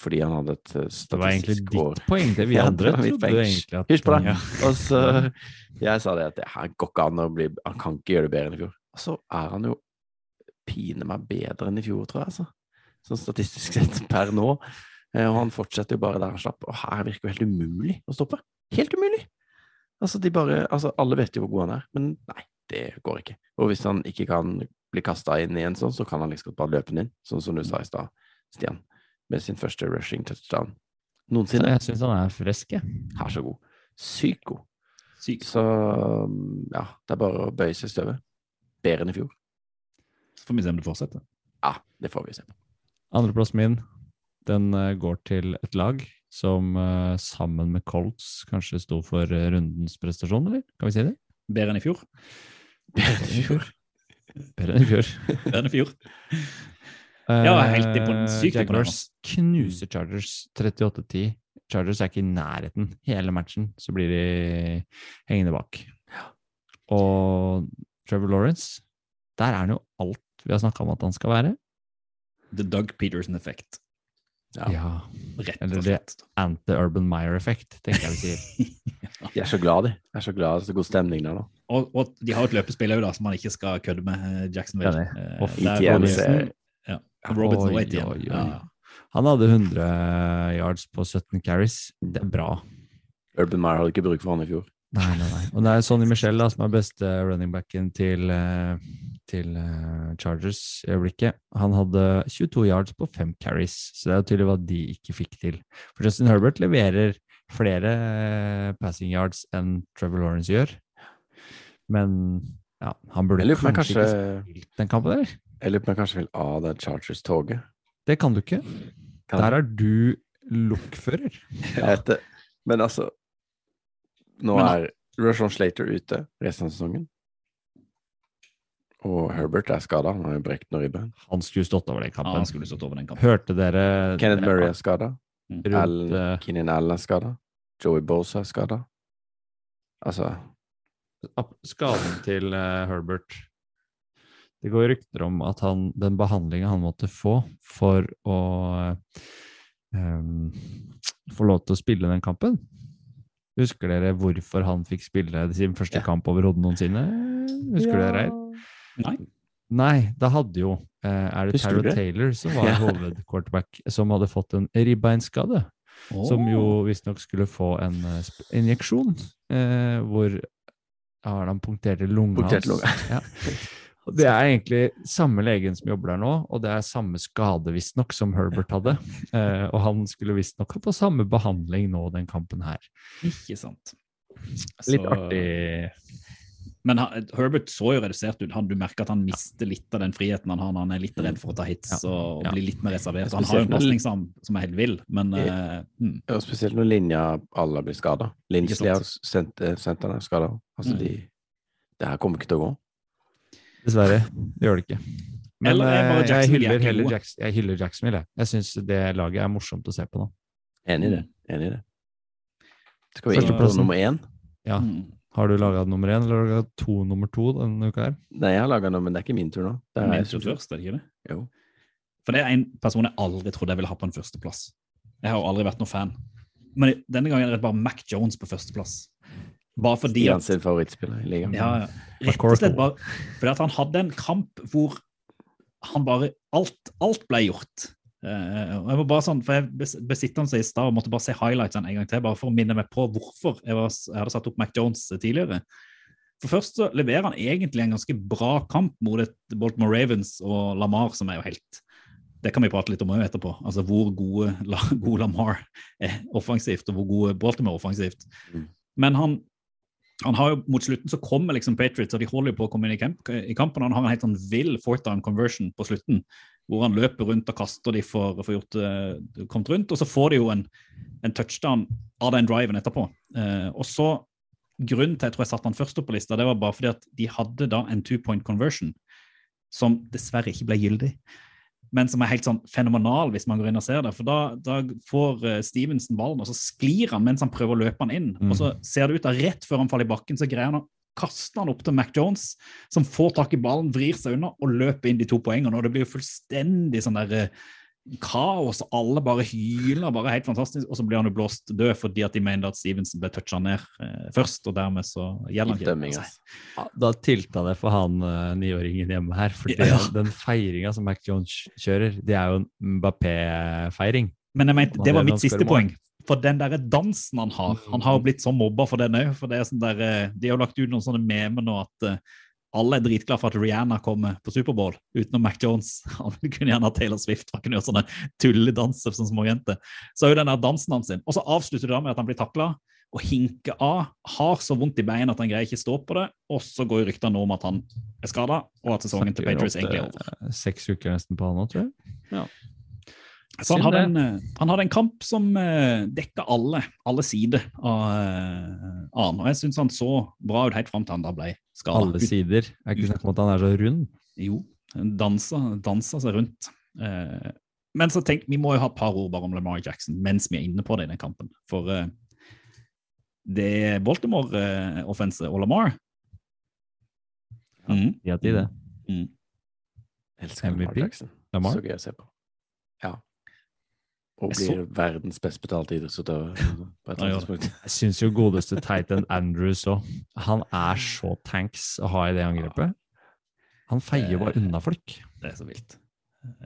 Fordi han hadde et eh, Det var egentlig statistisk år. ditt poeng. Det vi Ja, andre det trodde egentlig at Husk på det. Ja. Og så Jeg sa det at det her går ikke an å bli Han kan ikke gjøre det bedre enn i fjor. Så er han jo pine meg bedre enn i fjor, tror jeg, altså. Sånn statistisk sett per nå. Eh, Og han fortsetter jo bare der han slapp. Og her virker jo helt umulig å stoppe. Helt umulig! Altså, de bare Altså, alle vet jo hvor god han er, men nei, det går ikke. Og hvis han ikke kan bli kasta inn i en sånn, så kan han liksom bare løpe den inn, sånn som du sa i stad, Stian, med sin første rushing touchdown noensinne. jeg syns han er frisk, jeg. Her så god. Sykt god. Sykt. Så ja, det er bare å bøye seg i støvet. Bedre enn i fjor. Så får vi se om det fortsetter. Ja, det får vi se på. Andreplassen min den eh, går til et lag som eh, sammen med Colts kanskje sto for eh, rundens prestasjon, eller? Kan vi si det? Bedre enn i fjor. Bedre enn i fjor. Bedre enn i fjor. Bedre enn i fjor. Ja, helt sykt Jaguars knuser Chargers 38-10. Chargers er ikke i nærheten hele matchen, så blir de hengende bak. Og Trevor Lawrence, der er han jo alt vi har snakka om at han skal være. The Doug Peterson effect. Ja. Rett Eller og slett. anti-Urban Meyer-effekt, tenker jeg vi sier. De er så glad, de. De er så glad. Det så god stemning der nå. Og, og de har et løpespill òg, som man ikke skal kødde med. eh, Jacksonville. Eh, Og der ITN Robinson- ja. Robinson Oi, oi, oi. Ja, ja. Han hadde 100 yards på 17 carries. Det er bra. Urban Meyer hadde ikke bruk for han i fjor. Nei, nei, nei. Og det er Sonny Michelle da, som er beste running backen til, eh, til eh, Chargers i øyeblikket. Han hadde 22 yards på fem carries, så det er jo tydelig hva de ikke fikk til. For Justin Herbert leverer flere eh, passing yards enn Trevor Lawrence gjør. Men ja, han burde kanskje, kanskje, ikke spilt den kampen, der. jeg lurer på om jeg kanskje vil av det Chargers-toget. Det kan du ikke. Kan Der er du lokfører. Ja. Men altså Nå Men- er Rushon Slater ute resten av sesongen. Og Herbert er skada. Han har jo brekt noen ribbein. Han skulle stått over den kampen. han skulle stått over den kampen. Hørte dere Kenneth dere- Murray er skada. Mm. rundt, eh, Keenan Allen er skada. Joey Bosa er skada. Altså skaden til uh, Herbert. Det går rykter om at han, den behandlinga han måtte få for å eh, em, få lov til å spille den kampen Husker dere hvorfor han fikk spille sin første Ja. kamp overhodet noensinne? Husker dere? Nei. Nei, da hadde jo eh, Er det Husker du det? Taylor som var Ja. hovedquarterback, som hadde fått en ribbeinskade? Som jo visstnok skulle få en eh, injeksjon, eh, hvor ja, han punkterte lunga Punkterte lunga. Ja. Det er egentlig samme legen som jobber der nå, og det er samme skade visstnok som Herbert hadde. Eh, og han skulle visstnok på samme behandling nå, den kampen her. Ikke sant. Litt Så- artig. Men han, Herbert så jo redusert ut. Han, du merker at han mister litt av den friheten han har. når Han er litt redd for å ta hits Ja. og, og Ja. blir litt mer reservert. Han har jo en pasning som, som er helt vill, men eh, mm. Ja, spesielt når linja alle blir skada. Sent- eh, senterne er skada. Altså, Mm. de Det her kommer ikke til å gå. Dessverre. Det gjør det ikke. Men eh, jeg hyller heller gode? Jeg hyller Jacksonville. jeg. Jeg syns det laget er morsomt å se på nå. Enig i det. Enig i det. Skal vi inn på nummer én? Ja. Mm. Har du laga nummer én, eller har du laga to nummer to denne uka her? Nei, jeg har laga noe, men det er ikke min tur nå. Det er Min tur først, er det ikke det? Jo. For det er en person jeg aldri trodde jeg ville ha på en førsteplass. Jeg har jo aldri vært noen fan. Men denne gangen er det bare Mac Jones på førsteplass. Bare fordi Stian at sin favorittspiller i ligaen. Ja, ja. Rett og slett bare fordi at han hadde en kamp hvor han bare Alt, alt ble gjort. Eh, og jeg var bare sånn, for jeg besitter han seg i stad og måtte bare se highlightsene en gang til, bare for å minne meg på hvorfor jeg, var, jeg hadde satt opp Mac Jones tidligere. For først så leverer han egentlig en ganske bra kamp mot et Baltimore Ravens og Lamar, som er jo helt Det kan vi prate litt om etterpå. Altså hvor gode, La, gode Lamar er offensivt, og hvor gode Baltimore er offensivt. Mm. Men han han har jo Mot slutten så kommer liksom Patriots, og de holder jo på å komme inn i, kamp, i kampen. Han har en helt sånn vill fourth down conversion på slutten, hvor han løper rundt og kaster de for å få gjort det kommet rundt. Og så får de jo en, en touchdown av den driven etterpå. Eh, og så Grunnen til jeg tror jeg satte han først opp på lista, det var bare fordi at de hadde da en two point conversion som dessverre ikke ble gyldig. Men som er helt sånn fenomenal hvis man går inn og ser det. For da, da får eh, Stevenson ballen, og så sklir han mens han prøver å løpe han inn. Mm. Og så ser det ut da, rett før han faller i bakken, så greier han å kaste han opp til Mac Jones, som får tak i ballen, vrir seg unna og løper inn de to poengene. Og det blir jo fullstendig sånn der eh, kaos, alle bare hyler, bare helt fantastisk. Og så blir han jo blåst død fordi at de mener at Stevenson ble toucha ned eh, først, og dermed så gjelder han ikke. Ja, Da tilta det for han eh, niåringen hjemme her. For Ja. den feiringa som Mac Jones kjører, det er jo en Mbappé-feiring. Men jeg mente, det var mitt siste poeng. For den der dansen han har Han har jo blitt så mobba for den òg. For det er sånn der, eh, de har jo lagt ut noen sånne memer nå at eh, alle er dritglade for at Rihanna kommer på Superbowl, utenom Mac Jones. Han kunne gjerne hatt Taylor Swift, for han kunne gjøre sånne tulledanser som småjenter. Så er jo den der dansen hans sin. Og så avslutter det da med at han blir takla og hinker av. Har så vondt i beina at han greier ikke stå på det. Og så går ryktene om at han er skada, og at sesongen til Patriots egentlig er over. eh, Seks uker nesten på han nå, tror jeg. Så han hadde, en, eh, han hadde en kamp som uh, dekka alle, alle sider av eh, av. Og jeg syns han så bra ut helt fram til han da ble skada. Alle sider. Jeg er ikke snakk om at han er så rund. Jo, dansa, dansa seg rundt. Eh, men så tenk, vi må jo ha et par ord bare om Lamar Jackson mens vi er inne på det i den kampen. For eh, det er Baltimore-offenset og Lamar Mhm. Ti av ti, det. Mm. Elsker Lamar MVP? Jackson. Lamar? Så gøy å se på. Ja. Og blir så- verdens best betalte idrettsutøver tidspunkt. Jeg syns jo godeste Titan Andrews òg. Han er så tanks å ha i det angrepet. Han feier bare unna folk. Det er så vilt.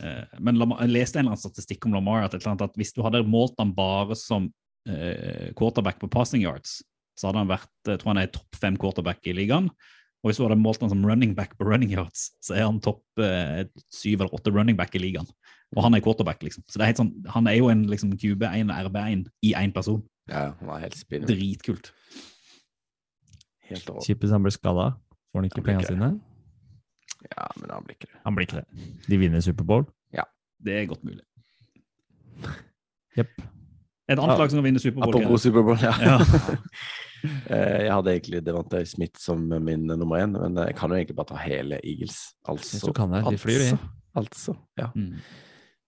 Eh, men Lamar, jeg leste en eller annen statistikk om Lamar at, et eller annet, at hvis du hadde målt han bare som eh, quarterback på passing yards, så hadde han vært jeg tror han er topp fem quarterback i ligaen. Og hvis du hadde målt han som running back på running yards, så er han topp eh, syv eller åtte running back i ligaen. Og han er quarterback, liksom. Så det er helt sånn, han er jo en liksom, QB1 og RB1 i én person. Ja, han var helt spinnvill. Dritkult. Helt råd. Kjipt hvis han blir skada. Får han ikke Han pengene sine? Ja, men han blir ikke det. Han blir ikke det. De vinner Superbowl. Ja. Det er godt mulig. Jepp. Et annet Ja. lag som kan vinne Superbowl. Apropos Superbowl, ja. Ja. Eh, Jeg hadde egentlig Devante Smith som min nummer én, men jeg kan jo egentlig bare ta hele Eagles. Altså, Hvis du kan det, de flyr, de. altså, altså, ja. Mm.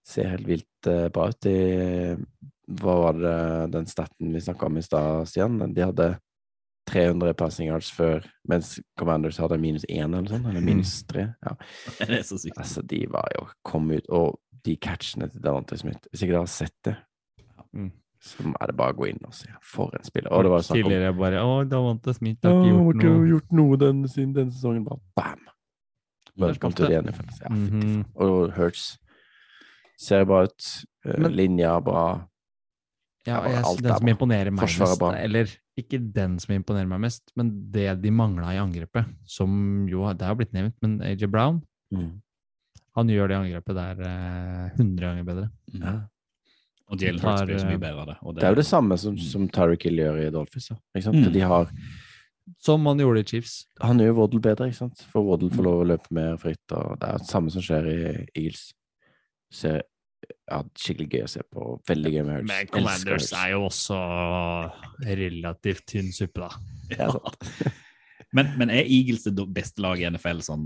Ser helt vilt eh, bra ut. De, hva var det den staten vi snakka om i stad, Stian? De hadde 300 passing yards før, mens Commanders hadde minus én eller sånn, eller minus tre. Ja. Det er så sykt. Altså, de var jo kom ut, og de catchene til Davante Smith Hvis ikke dere har sett det, Mm. så er det bare å gå inn og se. For en spiller. Og det var snakk om Tidligere bare Å, Davante Smith har ikke gjort noe. gjort noe den, siden denne sesongen. Bare bam! Welcome to the NFL. Ja, mm -hmm. Og Hurts ser bra ut. Eh, Men- Linja bra. Ja, Ja, jeg, alt den er som bra. imponerer meg Forsvaret mest, eller ikke den som imponerer meg mest, men det de mangla i angrepet, som jo det har blitt nevnt, men AJ Brown, han gjør det angrepet der eh, 100 ganger bedre. Ja. Og Jalen Tar, Hurts blir så eh, mye bedre av det. Og Det er jo det samme som, som Tyreek Hill gjør i Dolphins. Mm. De har, Som han gjorde i Chiefs. han gjør Waddle bedre, ikke sant? for Waddle får lov å løpe mer fritt. Og det er det samme som skjer i Eagles. Ser ja, skikkelig gøy å se på. Veldig gøy med Hurts. Men Commanders er jo også relativt tynn suppe, da. Ja. Men, men er Eagles det beste laget i NFL sånn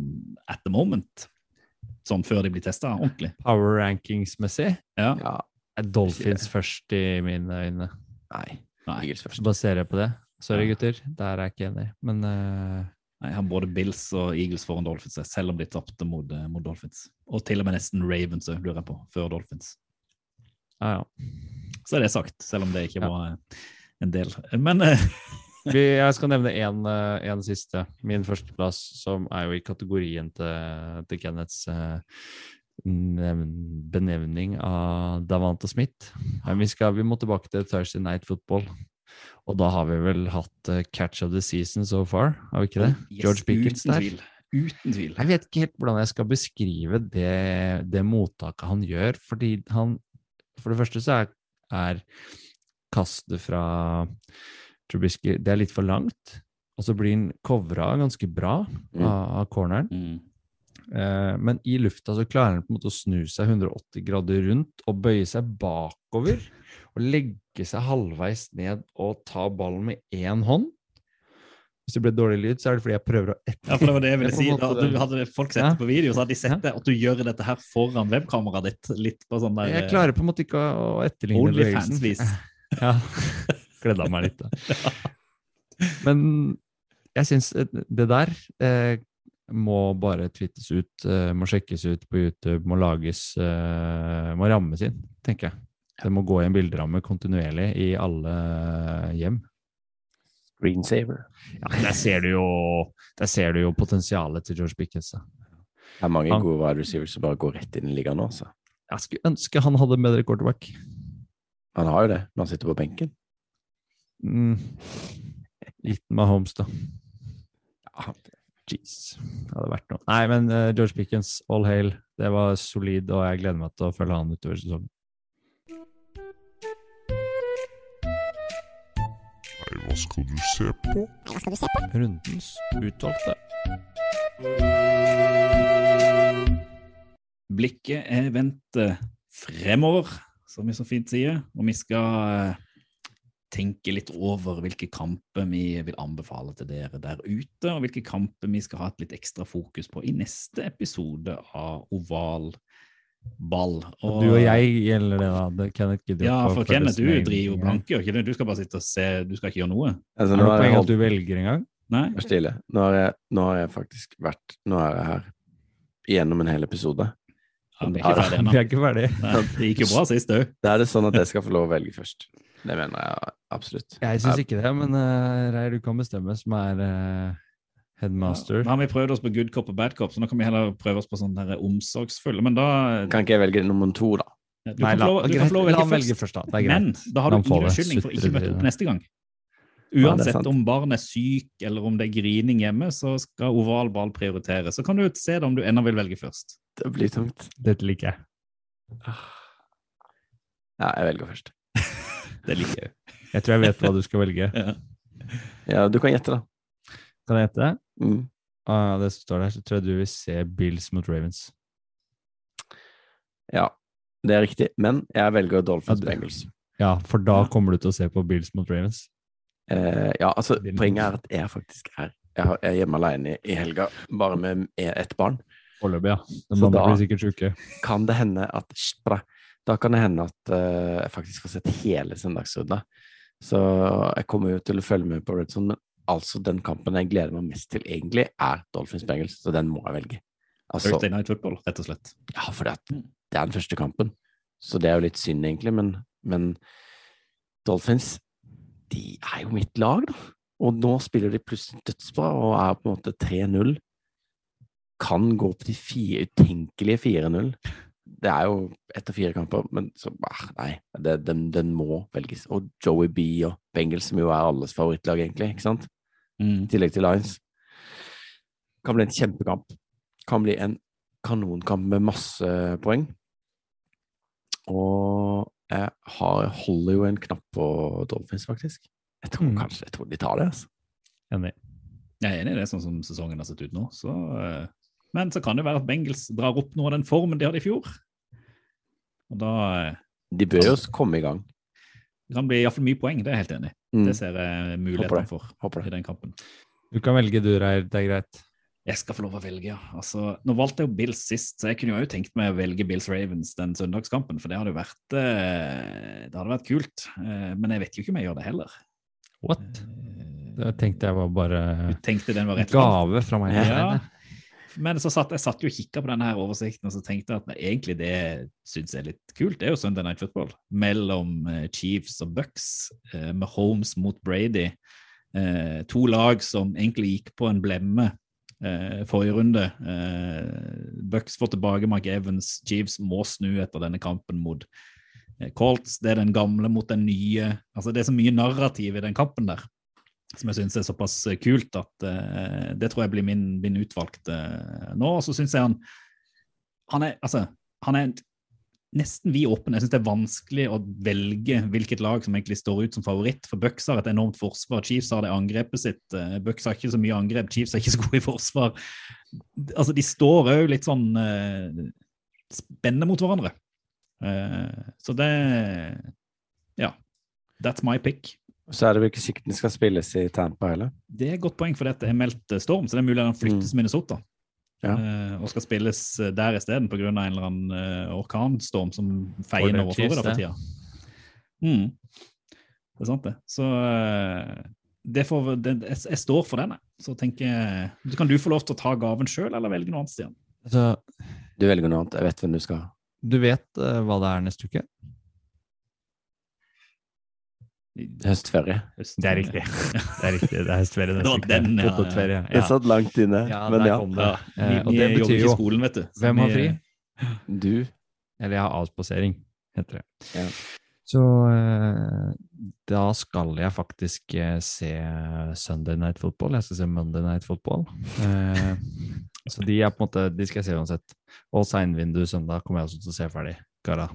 at the moment? Sånn før de blir testa ordentlig? Power rankings-messig Ja. Ja, er Dolphins først i mine øyne. nei. Nei. Eagles først. Baserer jeg på det. Sorry, Ja. gutter. Der er jeg ikke enig. Men eh, Nei, Jeg har både Bills og Eagles foran Dolphins, selv om de tapte mot, eh, mot Dolphins. Og til og med nesten Ravens òg, lurer jeg på, før Dolphins. ja, ja. Så er det sagt, selv om det ikke Ja. var eh, en del. Men eh, Vi, jeg skal nevne en, eh, siste. Min førsteplass, som er jo i kategorien til, til Kenneths benevning av Davante Smith. Men vi, skal, vi må tilbake til Thursday Night Football. Og da har vi vel hatt eh, catch of the season so far, har vi ikke det? yes, George Pickens der. tvil. Uten tvil. Jeg vet ikke helt hvordan jeg skal beskrive det, det mottaket han gjør, fordi han For det første så er, er kastet fra Trubisky Det er litt for langt, og så blir han covra ganske bra Mm. av, av corneren. Mm. Eh, men i lufta så klarer han på en måte å snu seg 180 grader rundt og bøye seg bakover. Og legge seg halvveis ned og ta ballen med én hånd. Hvis det ble dårlig lyd, så er det fordi jeg prøver å etter... Ja, for det var det jeg ville si. Da, du hadde folk sett det på video, så hadde de sett det, at du gjør dette her foran webkameraet ditt. Litt på sånn der Jeg klarer på en måte ikke å å etterligne Onlyfans-vis. Ja. Gledda meg litt, da. Men jeg syns det der eh, må bare twittes ut, eh, må sjekkes ut på YouTube, må lages eh, Må rammes inn, tenker jeg. Det må gå i en bilderamme kontinuerlig i alle hjem. Screensaver. Ja, der ser du jo, der ser du jo potensialet til George Pickens. Det er mange Han- gode wide receivers som bare går rett inn i ligaen nå. Altså. Jeg skulle ønske han hadde bedre quarterback. Han har jo det når han sitter på benken. Mm. Liten Mahomes, da. Ja, Jeez. Det hadde vært noe. Nei, men uh, George Pickens, all hail. Det var solid, og jeg gleder meg til å følge han utover sesongen. Hva skal du se på? Hva skal du se på? Rundens utvalgte. Blikket er vendt eh, fremover, som vi så fint sier, og vi skal eh, tenke litt over hvilke kamper vi vil anbefale til dere der ute, og hvilke kamper vi skal ha et litt ekstra fokus på i neste episode av Oval ball. Og du og jeg gjelder det, da. Det- Kenneth gidder Ja, for Kenneth, du driver jo blanke, gjør ikke det? Du skal bare sitte og se, du skal ikke gjøre noe? Altså, Er det poeng at du velger en gang? Nei? Vær stille. Nå har, jeg, nå har jeg faktisk vært Nå er jeg her gjennom en hel episode. Ja, vi er ikke ferdig ennå. ferdig. Det gikk jo bra sist òg. Da er det sånn at jeg skal få lov å velge først. Det mener jeg absolutt. Jeg syns ikke det, men uh, Reir, du kan bestemme, som er eh, headmaster. Nå har vi prøvd oss på good cop og bad cop, så nå kan vi heller prøve oss på sånn der omsorgsfulle. Men da Kan ikke jeg velge nummer to, da? Du Nei, kan la, å la velge han velge først. da. Det er Men da har du ingen unnskyldning for ikke å møte opp neste gang. Uansett ja, om barnet er syk, eller om det er grining hjemme, så skal oval ball prioriteres. Så kan du se det om du ennå vil velge først. Det blir tungt. Dette liker jeg. Ja, jeg velger først. Det liker jeg. Jeg tror jeg vet hva du skal velge. Ja. Ja, du kan gjette, da. Kan jeg gjette? Mm. Ah, det står der, så tror jeg du vil se Bills mot Ravens. Ja, det er riktig. Men jeg velger Dolphins Ja, Bengals. Ja, for da kommer du til å se på Bills mot Ravens. Eh, ja, altså, poenget er at jeg faktisk er Jeg er hjemme alene i helga, bare med ett barn. Foreløpig, ja. Den andre blir sikkert sjuke. Kan det hende at Da kan det hende at uh, jeg faktisk får sett hele søndagsrunden. Så jeg kommer jo til å følge med på Redson, men altså den kampen jeg gleder meg mest til, egentlig, er Dolphins Bengals, så den må jeg velge. Altså, Thursday Night Football, rett og slett. ja, for det er den første kampen. Så det er jo litt synd, egentlig, men, men Dolphins, de er jo mitt lag, da. Og nå spiller de plutselig dødsbra og er på en måte 3-0. Kan gå opp til fire, utenkelige 4-0. Det er jo etter fire kamper, men så ah, Nei, det, den, den må velges. Og Joey B og Bengals, som jo er alles favorittlag, egentlig, ikke sant? Mm. I tillegg til Lions. Kan bli en kjempekamp. Kan bli en kanonkamp med masse poeng. Og jeg har, holder jo en knapp på Dolphins, faktisk. Jeg tror Mm. kanskje jeg tror de tar det. altså. Enig. Jeg er enig i det, sånn som sesongen har sett ut nå. Så, eh, men så kan det være at Bengals drar opp noe av den formen de hadde i fjor. Og da eh, De bør jo komme i gang. det kan bli iallfall mye poeng, det er jeg helt enig i. Mm. Det ser jeg Håper muligheter for Håper i den kampen. Du kan velge du, Reir. Det er greit. Jeg skal få lov å velge, ja. Altså, nå valgte jeg jo Bills sist, så jeg kunne jo tenkt meg å velge Bills Ravens den søndagskampen, for det hadde jo vært, eh, det hadde vært kult. Eh, Men jeg vet jo ikke om jeg gjør det heller. What? Eh, Det tenkte jeg var bare Du tenkte den var rett gave fra meg. Ja. Men så satt, jeg satt jo og kikka på denne her oversikten og så tenkte jeg at egentlig det syns jeg er litt kult. Det er jo Sunday Night Football mellom eh, Chiefs og Bucks, eh, med Holmes mot Brady. Eh, to lag som egentlig gikk på en blemme forrige runde. Bucks får tilbake Mark Evans. Chiefs må snu etter denne kampen mot Colts. Det er den gamle mot den nye. Altså Det er så mye narrativ i den kampen der som jeg syns er såpass eh, kult at uh, det tror jeg blir min, min utvalgte uh, nå. Og så syns jeg han han er, altså, han er nesten vid åpen. Jeg syns det er vanskelig å velge hvilket lag som egentlig står ut som favoritt. For Bucks har et enormt forsvar. Chiefs har det angrepet sitt. Bucks har ikke så mye angrep. Chiefs er ikke så gode i forsvar. Altså, de står òg litt sånn uh, spennende mot hverandre. Så det Ja. That's my pick. Så er det vel ikke sikkert den skal spilles i Tampa heller. Det er et godt poeng, for dette er meldt eh, storm, så det er mulig den flyttes til Minnesota. Ja. Uh, og skal spilles eh, der isteden pga. en eller annen uh, orkanstorm som feier over Florida for tida. Mm. Det er sant, det. Så uh, det får, det, jeg, jeg står for den, jeg. Så tenker jeg Kan du få lov til å ta gaven sjøl, eller velge noe annet, Stian? Så, Du velger noe annet. Jeg vet hvem du skal ha. du vet hva det er neste uke? Høstferie. Det er riktig. Det er riktig. Det er høstferie Det var den, ja, ja. ja. Jeg satt langt inne, Ja, men ja. det. Vi, Eh, og det betyr jo skolen, vet du. Hvem har fri? Du Eller jeg har avspasering, heter det. Ja. Så eh, da skal jeg faktisk eh, se Sunday Night Football. Jeg skal se Monday Night Football. Eh, så de er på en måte, de skal jeg se uansett. Og seinvindu søndag kommer jeg også til å se ferdig. Gara.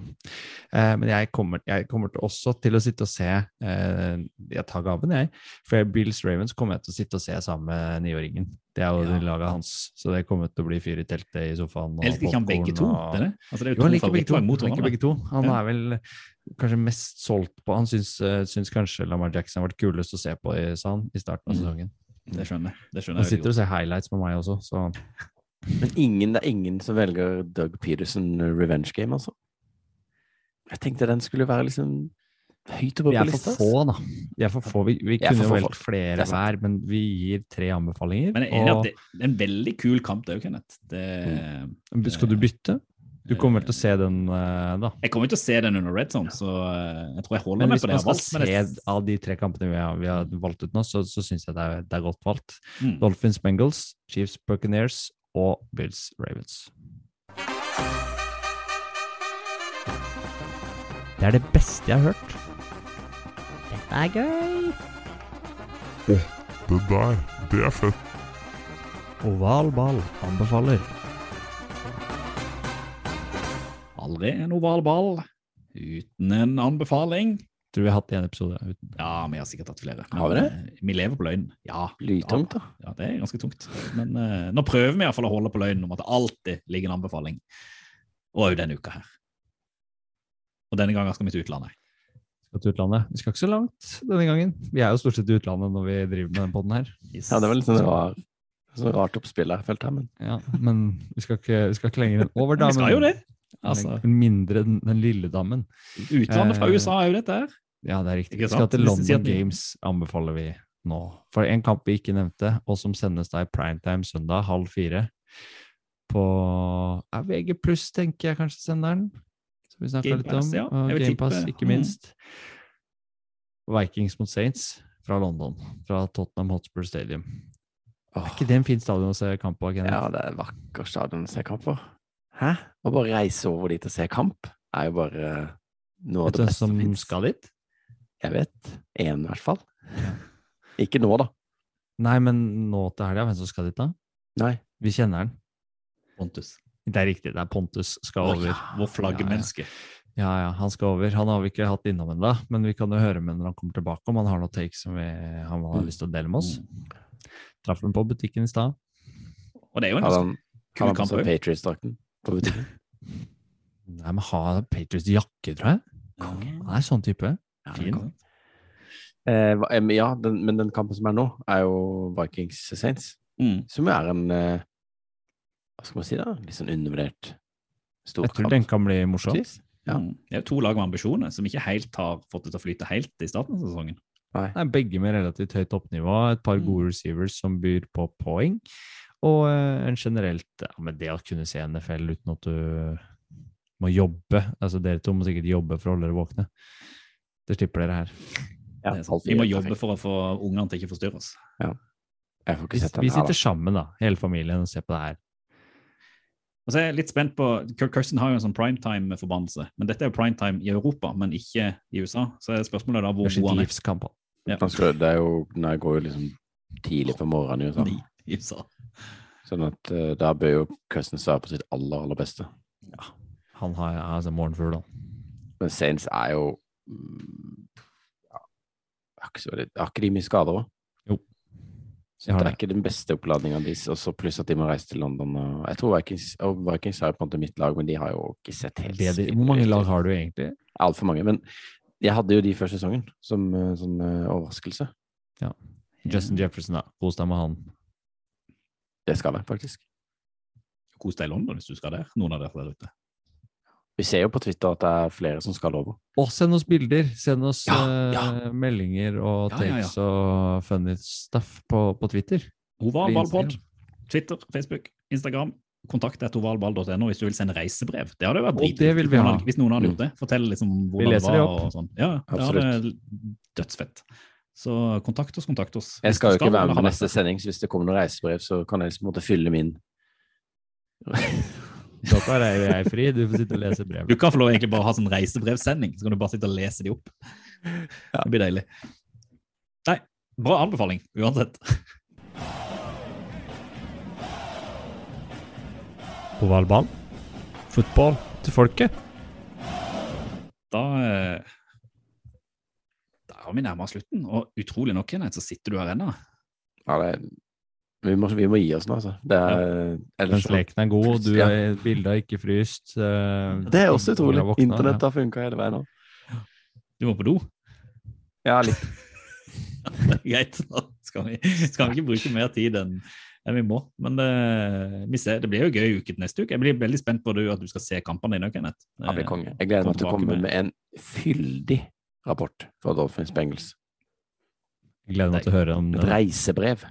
Eh, men jeg kommer, jeg kommer til også til å sitte og se eh, Jeg tar gaven, jeg. For Bills Ravens kommer jeg til å sitte og se sammen med niåringen. Det er jo Ja. laget hans, så det kommer til å bli fyr i teltet i sofaen. og Elsker ikke han begge to? og- Det? Altså, det er jo, jo han liker begge to. Han liker begge to. Han Ja. er vel kanskje mest solgt på Han syns, uh, syns kanskje Lamar Jackson har vært kulest å se på, i- sa han, i starten av Mm. sesongen. Det skjønner jeg. Det skjønner Han jeg veldig sitter og ser highlights med meg også, så Men ingen, det er ingen som velger Doug Peterson revenge game, altså? Jeg tenkte den skulle være liksom høyt oppe Vi på er for få, da. Vi er for få. Vi, vi Vi kunne jo valgt flere er hver, men vi gir tre anbefalinger. Men jeg er enig og- at det er en veldig kul kamp, det òg, Kenneth. Det, Skal du bytte? Du kommer vel til å se den, eh, da. Jeg kommer til å se den under red zone, så eh, jeg tror jeg holder Men meg på det Men hvis man skal valgt. Se av de tre kampene vi har, vi har valgt ut nå, så, så syns jeg det er, det er godt valgt. Mm. Dolphins Bengals, Chiefs Buccaneers og Bills Ravens. Det er det beste jeg har hørt. Dette er gøy. Det der, det er fett. Oval ball anbefaler. aldri en oval ball uten en anbefaling. Tror vi har hatt én episode uten. Ja, vi har sikkert hatt flere. Har vi det? Eh, Vi lever på løgn. Ja. Blytungt, da. Ja, det er ganske tungt. Men uh, nå prøver vi iallfall å holde på løgnen om at det alltid ligger en anbefaling. Og òg denne uka her. Og denne gangen skal vi til utlandet. Skal til utlandet. Vi skal ikke så langt denne gangen. Vi er jo stort sett i utlandet når vi driver med den podden her. Ja, det var litt sånn rar, sånn rart oppspill her, følte jeg. Men Ja, men vi skal ikke, vi skal ikke lenger enn over Vi skal jo det. Altså, Mindre den, den lille dammen. utlandet fra Eh, USA er jo dette her. Ja, det er riktig. Vi skal til London Games, anbefaler vi nå. For en kamp vi ikke nevnte, og som sendes da i primetime søndag halv fire på ja, VG pluss, tenker jeg kanskje sender den. Som vi snakka litt om. Ja. Og Jeg vil Game ikke Mm. minst. Vikings mot Saints fra London. Fra Tottenham Hotspur Stadium. Er ikke det en fin stadion å se kamp på? Kenneth? ja, det er en vakker stadion å se kamp på. Hæ? Å bare reise over dit og se kamp er jo bare noe av det beste som fins. skal dit? Jeg vet. Én, i hvert fall. Ikke nå, da. Nei, men nå til helga, hvem som skal dit da? Nei. Vi kjenner den. Pontus. Det er riktig, det er Pontus skal over. ja, Vår flaggermenneske. Ja, ja, han skal over. Han har vi ikke hatt innom ennå, men vi kan jo høre med når han kommer tilbake, om han har noen takes som vi, han har lyst til å dele med oss. Traff ham på butikken i stad. Og det er jo en Hadde ganske han, kul hadde han på kamp seg. Patriots-drakten på butikken? Nei, men ha Patriots jakke, tror jeg. Han er sånn type. Ja, Fin. Eh, ja den, men den kampen som er nå, er jo Vikings Saints. Mm. Som er en eh, Hva skal man si, da? Litt sånn undervurdert stor Jeg tror den kan bli morsom. Ja. Mm. Det er jo to lag med ambisjoner, som ikke helt har fått det til å flyte helt i starten av sesongen. Nei. Nei, begge med relativt høyt toppnivå. Et par Mm. gode receivers som byr på poeng. Og eh, en generelt ja, med Det å kunne se NFL uten at du må jobbe altså Dere to må sikkert jobbe for å holde dere våkne. Det slipper dere her. Ja, halv Vi må jobbe for å få ungene til ikke å forstyrre oss. Jeg får ikke Vi, vi sitter sammen, da, hele familien, og ser på det her. Og så er jeg litt spent på, Kirk Kirsten har jo en sånn primetime-forbannelse. men Dette er jo primetime i Europa, men ikke i USA. Så er spørsmålet da hvor er god han er Ja. Han det er jo, nei, går jo liksom tidlig på morgenen i USA. i USA. Sånn at uh, da bør jo Cousins være på sitt aller, aller beste. Han har altså morgenfugl, da. Men Saints er jo mm, ja, har ikke, så, har ikke de mye skader òg? Så det er ikke den beste oppladninga deres. Og så pluss at de må reise til London. Og jeg tror Vikings, og Vikings er på en måte mitt lag, men de har jo ikke sett helt. Hvor mange lag har du egentlig? Altfor mange. Men jeg hadde jo de før sesongen som sånn overraskelse. Ja. Justin Jefferson, da. Kos deg med han. Det skal jeg faktisk. Kos deg i London hvis du skal der. Noen av dere der ute. Vi ser jo på Twitter at det er flere som skal over. Og send oss bilder! Send oss Ja, eh, ja. meldinger og Ja, ja, ja. takes og funny stuff på, på Twitter. Ovalballpod. Twitter, Facebook, Instagram. Kontakt etter ovalball.no hvis du vil sende reisebrev. Det hadde vært Og dritkult hvis noen ha. hadde- Hvis noen hadde gjort det. Fortell liksom hvordan det var og sånn. Ja, det Absolutt. hadde dødsfett. Så kontakt oss, kontakt oss. Jeg skal jo ikke være med på neste sending, så hvis det kommer noen reisebrev, så kan jeg liksom måtte fylle min Da er jo jeg fri. Du får sitte og lese brev. Du kan få lov egentlig bare ha sånn reisebrevsending, så kan du bare sitte og lese de opp. Det blir deilig. Nei, bra anbefaling uansett. Ovalball. Fotball til folket. Da, eh, da er vi nærmere slutten, og utrolig nok, Kenneth, så sitter du her ennå. Ja, det, vi, må, vi må gi oss nå, altså. Det er, ellers Den så- leken er god. Du Ja. er bildet har ikke fryst. Uh, Det er også utrolig. Internett har funka hele veien nå. Du må på do. Ja, litt. Greit, da skal vi, skal vi ikke bruke mer tid enn enn vi må. Men det, vi ser, det blir jo gøy uke til neste uke. Jeg blir veldig spent på du, at du skal se kampene dine, Kenneth. Ja, blir Eh, konge. Jeg gleder meg til å komme med- med en fyldig rapport fra Dolphins Bengals. Jeg gleder meg til å høre om Et det. reisebrev.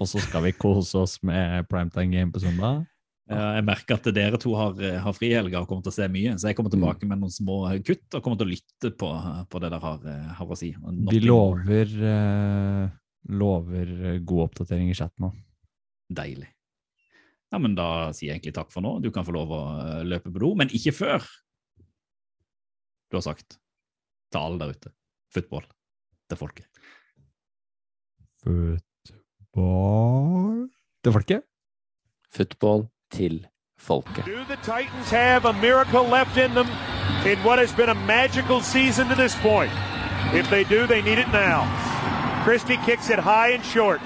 Og så skal vi kose oss med primetime game på søndag. Ja, jeg merker at dere to har, har frihelger og kommer til å se mye, så jeg kommer Mm. tilbake med noen små kutt og kommer til å lytte på, på det dere har, har å si. Vi lover, eh, lover god oppdatering i chatten òg. Deilig. Ja, men da sier jeg egentlig takk for nå. Du kan få lov å eh, løpe på do, men ikke før du har sagt til alle der ute football til folket. Football til folket? Football til folket. Do the Titans have a miracle left in them in what has been a magical season to this point? If they do, they need it now. Christie kicks it high and short.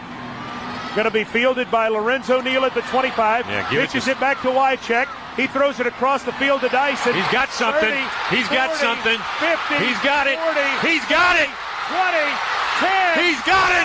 Going to be fielded by Lorenzo Neal at the 25. Yeah, give it Pitches to- it, back to Wycheck. He throws it across the field to Dyson. He's got something. 30, He's got something. 50. He's got it. 40, He's got it. 20, 10. He's got it.